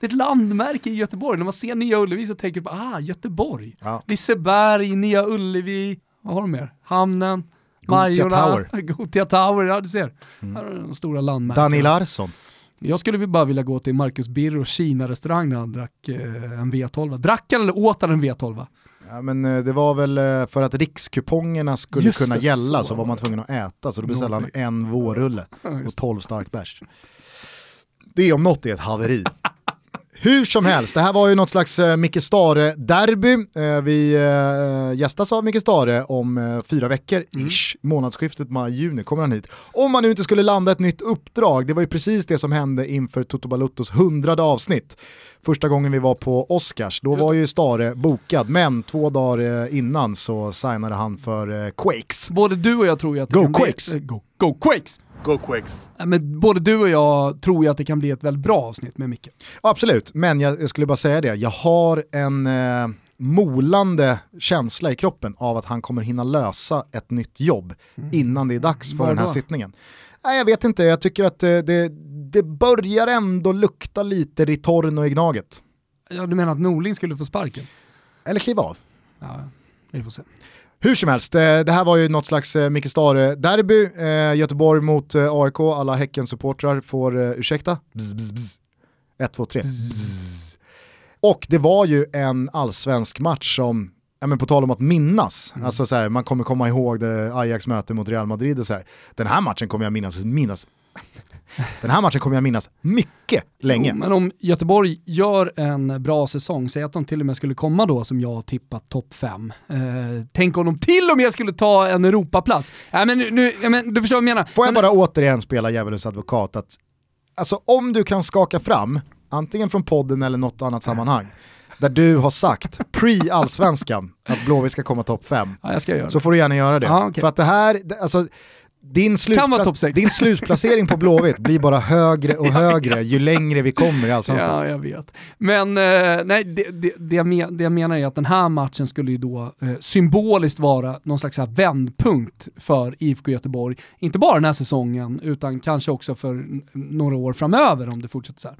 Det är ett landmärke i Göteborg. När man ser Nya Ullevi så tänker man, ah, Göteborg. Ja. Liseberg, Nya Ullevi, vad har de mer? Hamnen, Gothia Tower. [LAUGHS] Gothia Tower, ja du ser. Här är de stora landmärkena. Danny Larsson. Jag skulle bara vilja gå till Marcus Birros Kina-restaurang när han drack eh, en V12. Drack han eller åt han en V12? Ja, men eh, det var väl eh, för att rikskupongerna skulle Just kunna det, gälla så så var man tvungen att äta så då beställde han en vårrulle och 12 stark bärs. Det om något är ett haveri. Hur som helst, det här var ju något slags eh, Micke Stare-derby. Eh, vi eh, gästas av Micke Stare om eh, fyra veckor, ish, månadsskiftet maj-juni kommer han hit. Om man nu inte skulle landa ett nytt uppdrag, det var ju precis det som hände inför Toto Baluttos hundrade avsnitt. Första gången vi var på Oscars, då var ju Stare bokad, men två dagar eh, innan så signade han för eh, Quakes. Både du och jag tror ju att Go kan Quakes. bli... eh, Go, go Quakes! Go Quakes. Men både du och jag tror ju att det kan bli ett väldigt bra avsnitt med Micke. Absolut, men jag, jag skulle bara säga det, jag har en eh, molande känsla i kroppen av att han kommer hinna lösa ett nytt jobb innan det är dags för den här då? sittningen. Nej, jag vet inte, jag tycker att eh, det, det börjar ändå lukta lite Ritorno i Gnaget. Ja, du menar att Norling skulle få sparken? Eller kliva av. Ja, vi får se. Hur som helst, eh, det här var ju något slags eh, Micke Stare-derby. Eh, Göteborg mot AIK, alla Häcken-supportrar får ursäkta. Bzz, bzz, bzz. Ett, två, tre. Bzz. Och det var ju en allsvensk match som, ja, men på tal om att minnas, alltså så här, man kommer komma ihåg det Ajax möte mot Real Madrid och så här. Den här matchen kommer jag minnas, minnas. Den här matchen kommer jag minnas mycket länge. Jo, men om Göteborg gör en bra säsong, säg att de till och med skulle komma då som jag tippat topp 5. Eh, tänk om de till och med skulle ta en Europaplats. Ja, men nu, ja, men, du förstår vad jag menar. Får jag men, bara återigen spela djävulens advokat att alltså om du kan skaka fram, antingen från podden eller något annat sammanhang, där du har sagt pre-allsvenskan att Blåvitt ska komma topp 5, Ja, så får du gärna göra det. Ja, okej. För att det här, alltså din, slutpla- din slutplacering på Blåvitt blir bara högre och [LAUGHS] högre ju längre vi kommer i allsvenskan. Ja, jag vet. Men eh, nej, det, det, det, jag men, det jag menar är att den här matchen skulle ju då eh, symboliskt vara någon slags här vändpunkt för IFK Göteborg. Inte bara den här säsongen, utan kanske också för några år framöver om det fortsätter så här.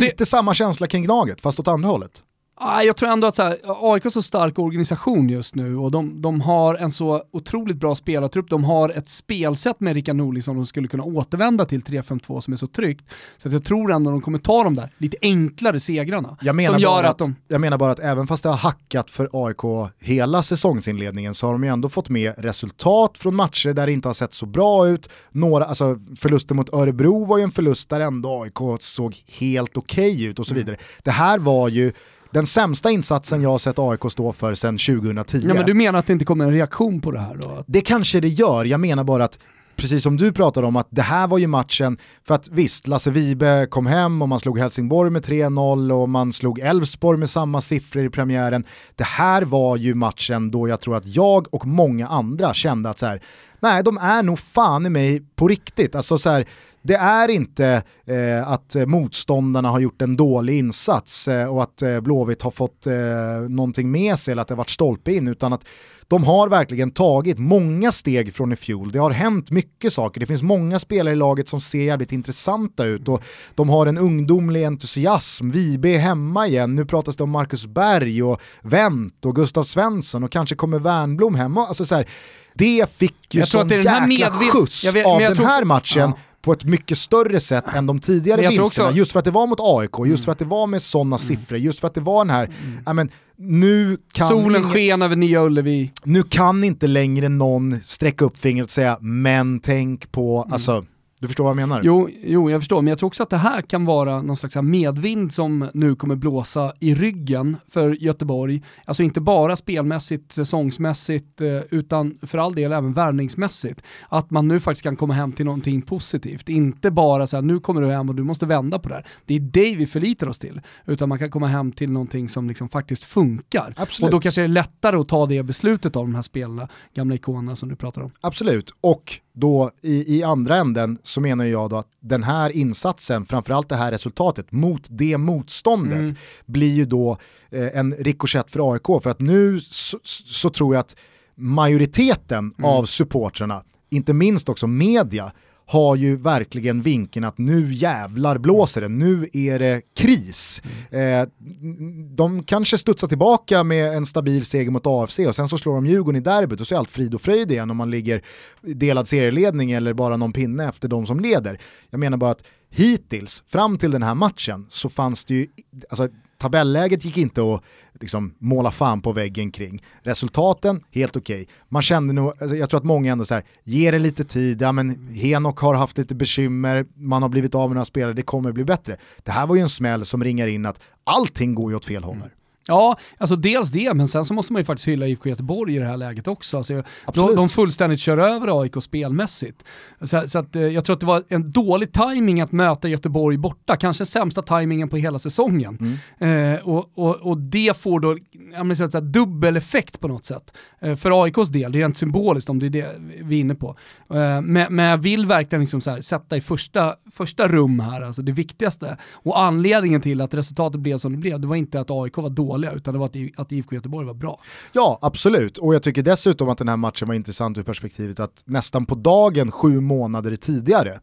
Lite samma känsla kring Gnaget, fast åt andra hållet. Ah, jag tror ändå att så här, AIK är så stark organisation just nu och de, de har en så otroligt bra spelartrupp. De har ett spelsätt med Rickard Norling som de skulle kunna återvända till 3-5-2 som är så tryggt. Så att jag tror ändå de kommer ta de där lite enklare segrarna. Jag menar, som bara att att, de... jag menar bara att även fast det har hackat för AIK hela säsongsinledningen så har de ju ändå fått med resultat från matcher där det inte har sett så bra ut. Några, alltså förlusten mot Örebro var ju en förlust där ändå AIK såg helt okej ut och så vidare. Det här var ju den sämsta insatsen jag har sett AIK stå för sedan 2010. Ja, men du menar att det inte kommer en reaktion på det här då? Det kanske det gör, jag menar bara att precis som du pratade om att det här var ju matchen, för att visst, Lasse Vibe kom hem och man slog Helsingborg med 3-0 och man slog Elfsborg med samma siffror i premiären. Det här var ju matchen då jag tror att jag och många andra kände att så här, nej de är nog fan i mig på riktigt. Alltså så här, det är inte eh, att motståndarna har gjort en dålig insats eh, och att eh, Blåvitt har fått eh, någonting med sig eller att det har varit stolpe in, utan att de har verkligen tagit många steg från i fjol. Det har hänt mycket saker. Det finns många spelare i laget som ser jävligt intressanta ut och de har en ungdomlig entusiasm. Vibe är hemma igen. Nu pratas det om Marcus Berg och Wendt och Gustav Svensson och kanske kommer Wernbloom hem. Alltså så här, det fick ju Jag sån jäkla skjuts jag vet- av jag den tror- här matchen Ja. På ett mycket större sätt än de tidigare vinsterna. också- Just för att det var mot AIK, just för att det var med sådana siffror, just för att det var den här, ja men nu kan, Solen ingen, sken över Nya Ullevi. nu kan inte längre någon sträcka upp fingret och säga men tänk på, alltså du förstår vad jag menar? Jo, jo, jag förstår, men jag tror också att det här kan vara någon slags medvind som nu kommer blåsa i ryggen för Göteborg. Alltså inte bara spelmässigt, säsongsmässigt, eh, utan för all del även värvningsmässigt. Att man nu faktiskt kan komma hem till någonting positivt. Inte bara så här, nu kommer du hem och du måste vända på det här. Det är det vi förlitar oss till. Utan man kan komma hem till någonting som liksom faktiskt funkar. Absolut. Och då kanske det är lättare att ta det beslutet av de här spelarna, gamla ikonerna som du pratar om. Absolut, och då i, i andra änden så menar jag då att den här insatsen, framförallt det här resultatet mot det motståndet Mm. blir ju då eh, en rikoschett för AIK för att nu så, så tror jag att majoriteten Mm. av supportrarna, inte minst också media, har ju verkligen vinkeln att nu jävlar blåser det, nu är det kris. Mm. Eh, de kanske studsar tillbaka med en stabil seger mot AFC och sen så slår de Djurgården i derbyt och så är allt frid och fröjd igen om man ligger delad serieledning eller bara någon pinne efter de som leder. Jag menar bara att hittills, fram till den här matchen, så fanns det ju, alltså tabelläget gick inte att liksom måla fan på väggen kring. Resultaten, helt okej. Man kände nog, alltså, jag tror att många ändå så här, ger det lite tid, ja men Henok har haft lite bekymmer, man har blivit av med några spelare, det kommer bli bättre. Det här var ju en smäll som ringar in att allting går ju åt fel håll Mm. Ja, alltså dels det, men sen så måste man ju faktiskt hylla IFK Göteborg i det här läget också. Alltså, de, de fullständigt kör över AIK spelmässigt. Så, så att, eh, jag tror att det var en dålig timing att möta Göteborg borta, kanske sämsta timingen på hela säsongen. Mm. Eh, och, och, och det får då menar, så att, dubbel effekt på något sätt. Eh, för AIKs del, det är rent symboliskt om det är det vi är inne på. Eh, men, men jag vill verkligen liksom så här, sätta i första, första rum här, alltså det viktigaste. Och anledningen till att resultatet blev som det blev, det var inte att AIK var dåliga, utan det var att, I- att IFK Göteborg var bra. Ja, absolut. Och jag tycker dessutom att den här matchen var intressant ur perspektivet att nästan på dagen sju månader tidigare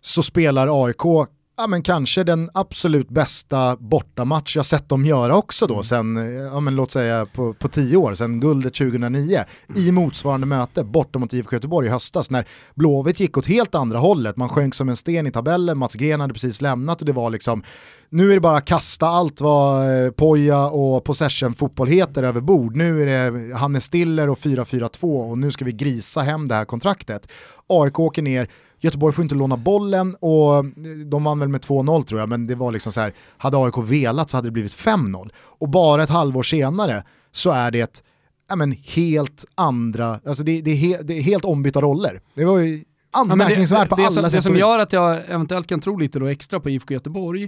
så spelar AIK ja, men kanske den absolut bästa bortamatch jag sett dem göra också då, sen, eh, ja, men låt säga på, på tio år, sen guldet 2009, i motsvarande möte borta mot IFK Göteborg i höstas, när Blåvitt gick åt helt andra hållet, man sjönk som en sten i tabellen, Mats Gren hade precis lämnat och det var liksom, nu är det bara att kasta allt vad eh, Poja och possession-fotboll heter över bord, nu är det Hannes Stiller och 4-4-2 och nu ska vi grisa hem det här kontraktet. AIK åker ner, Göteborg får inte låna bollen och eh, de vann väl med 2-0 tror jag, men det var liksom så här, hade AIK velat så hade det blivit 5-0. Och bara ett halvår senare så är det ja, men helt andra, alltså det, det, är he, det är helt ombytta roller. Det var ju Ja, anmärkningsvärt på det, alla som, sätt Det som gör att jag eventuellt kan tro lite då extra på IFK Göteborg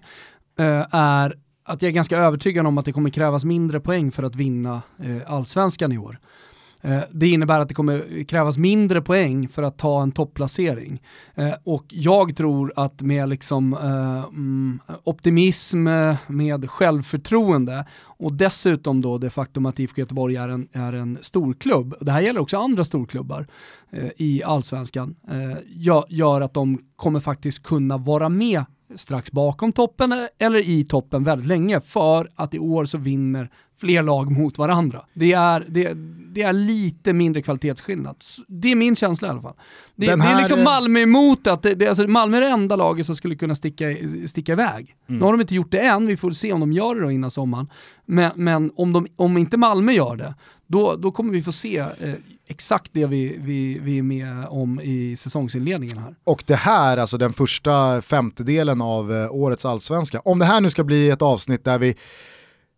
eh, är att jag är ganska övertygad om att det kommer krävas mindre poäng för att vinna eh, allsvenskan i år. Eh, det innebär att det kommer krävas mindre poäng för att ta en topplacering. Eh, och jag tror att med liksom, eh, mm, optimism, med självförtroende och dessutom då det faktum att IFK Göteborg är en, är en storklubb, det här gäller också andra storklubbar i allsvenskan, gör, att de kommer faktiskt kunna vara med strax bakom toppen eller i toppen väldigt länge för att i år så vinner fler lag mot varandra. Det är, det, det är lite mindre kvalitetsskillnad. Det är min känsla i alla fall. Det, det är liksom Malmö emot att det, det, alltså Malmö är det enda laget som skulle kunna sticka, sticka iväg. Mm. Nu har de inte gjort det än, vi får se om de gör det då innan sommaren. Men, men om, de, om inte Malmö gör det, då, då kommer vi få se eh, exakt det vi, vi, vi är med om i säsongsinledningen här. Och det här, alltså den första femtedelen av eh, årets allsvenska, om det här nu ska bli ett avsnitt där vi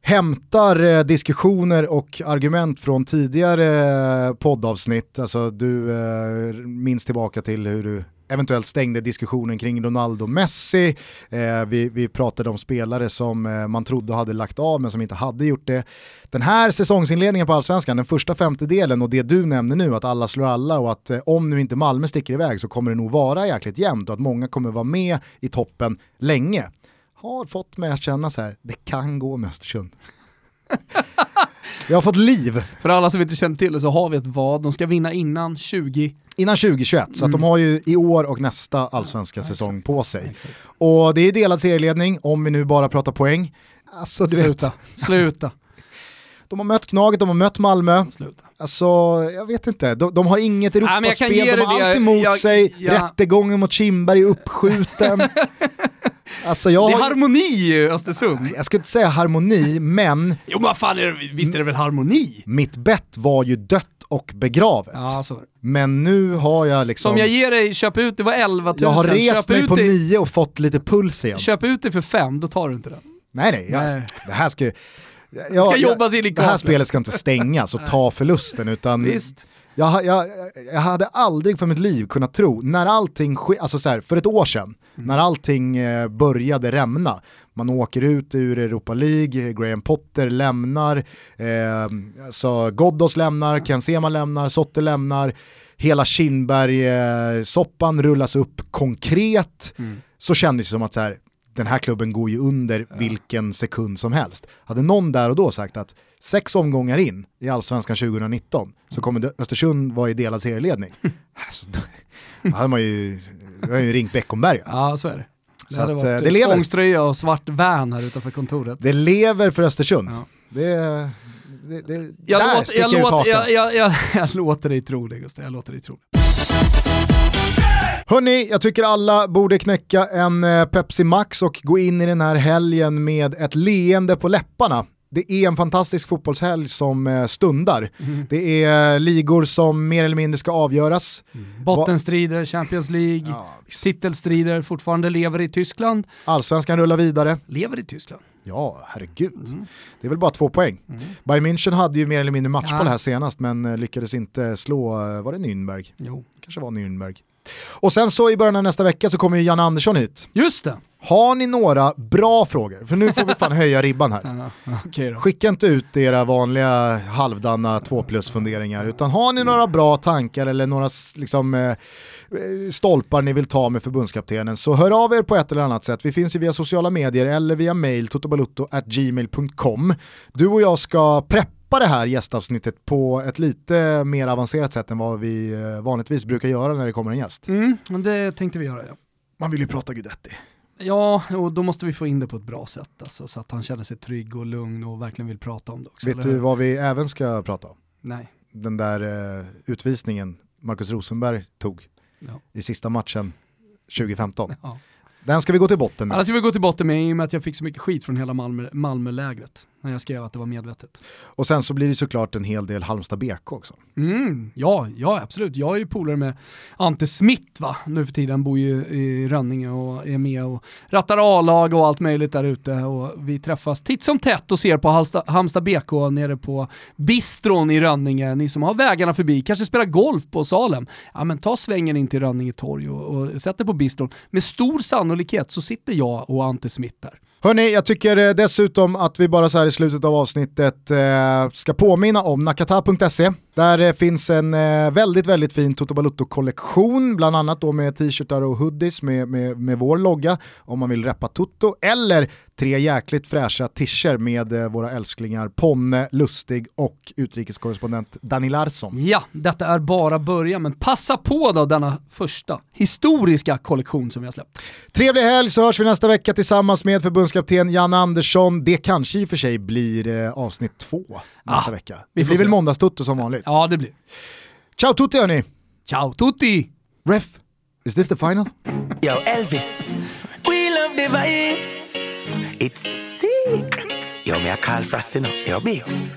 hämtar eh, diskussioner och argument från tidigare eh, poddavsnitt, alltså du eh, minns tillbaka till hur du eventuellt stängde diskussionen kring Ronaldo Messi, eh, vi, vi pratade om spelare som eh, man trodde hade lagt av men som inte hade gjort det. Den här säsongsinledningen på allsvenskan, den första femtedelen och det du nämner nu, att alla slår alla och att eh, om nu inte Malmö sticker iväg så kommer det nog vara jäkligt jämnt och att många kommer vara med i toppen länge har fått mig att känna så här, det kan gå med Östersund. [LAUGHS] Jag har fått liv För alla som inte känner till det så har vi ett vad, de ska vinna innan 20... innan 2021, så att de har ju i år och nästa allsvenska säsong på sig. Och det är delad serieledning, om vi nu bara pratar poäng. Alltså du Sluta, vet, sluta. [LAUGHS] De har mött Gnaget, de har mött Malmö. Sluta. Alltså, jag vet inte. De, de har inget jag Europaspel, ge de har allt emot Jag- sig. ja. Rättegången mot Kindberg är uppskjuten. [LAUGHS] alltså jag, Det är har, harmoni i Östersund. jag skulle inte säga harmoni, men Jo men fan, är det, visst är det väl harmoni? mitt bett var ju dött och begravet. Ja, så. Men nu har jag liksom... Som jag ger dig, köp ut, det var 11 000. jag har rest köp mig på det, nio och fått lite puls igen. Köp ut det för 5, då tar du inte den. Nej nej, jag, Nej. det här ska ju... Jag, Ska jobbas in i Det här spelet ska inte stängas och ta förlusten utan Visst. Jag, jag, jag hade aldrig för mitt liv kunnat tro, när allting ske, alltså så här, för ett år sedan, Mm. när allting eh, började rämna, man åker ut ur Europa League, Graham Potter lämnar, eh, så Ghoddos lämnar, Ken Sema lämnar, Sotte lämnar, hela Kindberg-soppan rullas upp konkret, Mm. så kändes det som att så här, den här klubben går ju under vilken sekund som helst. Hade någon där och då sagt att sex omgångar in i Allsvenskan 2019 så kommer Östersund vara i delad serieledning. [LAUGHS] alltså, då, hade man ju, hade ju ringt Beckomberga. Ja, så är det. Det Så hade att, varit eh, det lever. tvångströja och svart van här utanför kontoret. Det lever för Östersund. Ja. Det, det, det, Jag, där låter, sticker jag, hakan. jag, jag, jag, [LAUGHS] jag låter dig tro det Gustav, jag låter dig tro det. Hörni, jag tycker alla borde knäcka en eh, Pepsi Max och gå in i den här helgen med ett leende på läpparna. Det är en fantastisk fotbollshelg som eh, stundar. Mm. Det är ligor som mer eller mindre ska avgöras. Bottenstrider, Champions League, Ja, titelstrider, fortfarande lever i Tyskland. Allsvenskan rullar vidare. Lever i Tyskland. Ja, herregud. Mm. Det är väl bara två poäng. Bayern München hade ju mer eller mindre matchboll Ja. här senast men eh, lyckades inte slå, eh, var det Nürnberg? Jo. kanske var Nürnberg. Och sen så i början av nästa vecka så kommer ju Janne Andersson hit. Just det! Har ni några bra frågor? För nu får vi fan [LAUGHS] höja ribban här. Då. Skicka inte ut era vanliga halvdana 2 plus funderingar utan har ni några bra tankar eller några liksom, eh, eh, stolpar ni vill ta med förbundskaptenen så hör av er på ett eller annat sätt. Vi finns ju via sociala medier eller via mail totobalutto@gmail.com. Du och jag ska preppa det här gästavsnittet på ett lite mer avancerat sätt än vad vi eh, vanligtvis brukar göra när det kommer en gäst. Mm, det tänkte vi göra ja. Man vill ju prata Guidetti. Ja, och då måste vi få in det på ett bra sätt alltså, så att han känner sig trygg och lugn och verkligen vill prata om det också. Vet du vad vi även ska prata om? Nej. Den där eh, utvisningen Marcus Rosenberg tog Ja. i sista matchen 2015. Ja. Den ska vi gå till botten med. Annars ska vi gå till botten med i och med att jag fick så mycket skit från hela Malmö, Malmölägret när jag skrev att det var medvetet. Och sen så blir det såklart en hel del Halmstad BK också. Mm, ja, ja, absolut. Jag är ju polare med Ante Smith va, nu för tiden, bor ju i Rönninge och är med och rattar A-lag och allt möjligt där ute och vi träffas titt som tätt och ser på Halsta, Halmstad BK nere på bistron i Rönninge. Ni som har vägarna förbi, kanske spelar golf på Salem, ja men ta svängen in till Rönninge torg och, och sätt dig på bistron. Med stor sannolikhet så sitter jag och Ante Smith där. Hörni, jag tycker eh, dessutom att vi bara så här i slutet av avsnittet eh, ska påminna om nakata.se. Där eh, finns en eh, väldigt, väldigt fin Toto Balutto-kollektion, bland annat då med t-shirtar och hoodies med, med, med vår logga om man vill reppa Toto, eller tre jäkligt fräscha tischer med eh, våra älsklingar Ponne, Lustig och utrikeskorrespondent Dani Larsson. Ja, detta är bara början, men passa på då denna första historiska kollektion som vi har släppt. Trevlig helg så hörs vi nästa vecka tillsammans med förbundskapten Jan Andersson. Det kanske i och för sig blir avsnitt två nästa Ah, vecka. vi Det får blir väl se. måndagstutto som vanligt. Ja, det blir. Ciao tutti hörni! Ciao tutti! Ref, is this the final? Yo, Elvis. We love the vibes. It's sick. Yo, me a call Frosty now. Yo, Beals.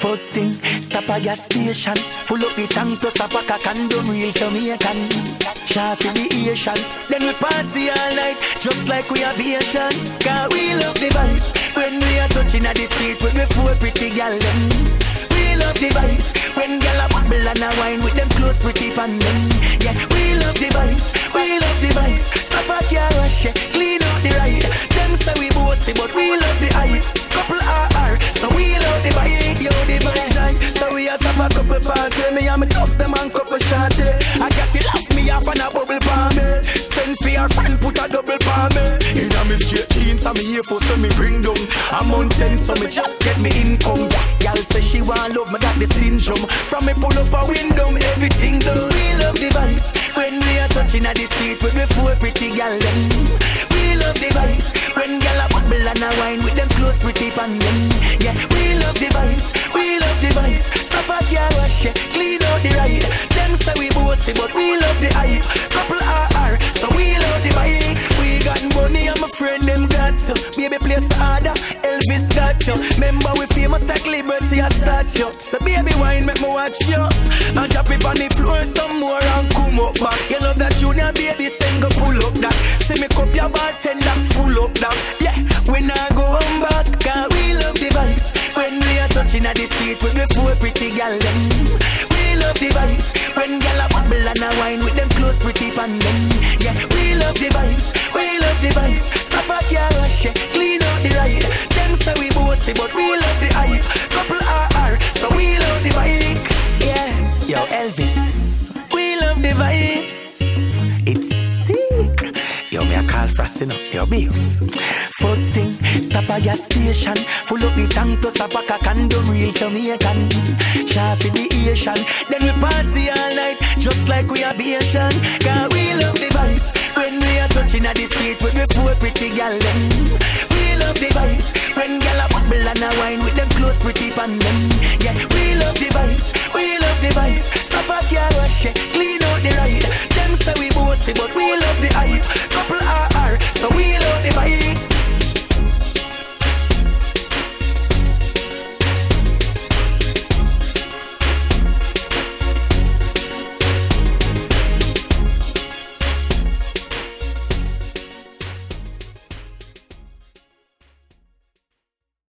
First thing, stop a gas station. Pull up the tank plus a pack of condom, real Jamaican. Sharp in the Asian. Then we party all night, just like we are Asian. Cause we love the vibes. When we are touching at the street with the four pretty gal them. We love the vibes when gyal a bubble and a wine with them close pretty pan them. Yeah, we love the vibes, we love the vibes. Stop a car rush, yeah, clean out the ride. Them say we bossy, but we love the hype. Couple RR, so we love the vibe, yo the vibe. So we a stop a couple party, me and me dogs them and couple shorty. I got it lock me off and a bubble palm me. Send for your friend, put a double palm me. Inna me straight jeans, and me here for so me bring down. I'm on ten, so me just get me income. Say she want love, me got the syndrome. From me pull up a window, everything done. We love the vibes when we are touching at the street with me four pretty gal them. We love the vibes When gyal a bubble and a wine with them close tip and them. Yeah, we love the vibes, we love the vibes. Stop a car wash, yeah, clean out the ride. Them say we bossy, but we love the hype. Couple RR, so we love the bike. We got money, I'm a friend, them got to. Baby, place harder, Elvis got you. Remember we famous like Liberty, a statue. So baby, wine, make me watch you. And drop it on the floor some more and come up back. You love that junior baby, sing go pull up that. See me cup your bartender, full up that. Yeah, when I go home back, cause we love the vibes. When we are touching at the street with the four pretty gal them. We love the vibes. When gal a bubble and a wine with them close pretty pan them. Yeah, we love the vibes. We love the vibes. Stop a car wash, yeah, you your bills. First thing, stop at your station. Full up the tank plus a pack of condom, real Jamaican. Sharp in the Asian. Then we party all night, just like we are Asian. Cause we love the vibes. When we are touching at the street with the poor pretty gal them. We love the vibes. When gal a bubble and a wine with them close pretty pan them. Yeah, we love the vibes. We love the vibes. Stop at your rush, clean out the ride. Them say we bossy, but we love the hype. Couple are so we out the bike,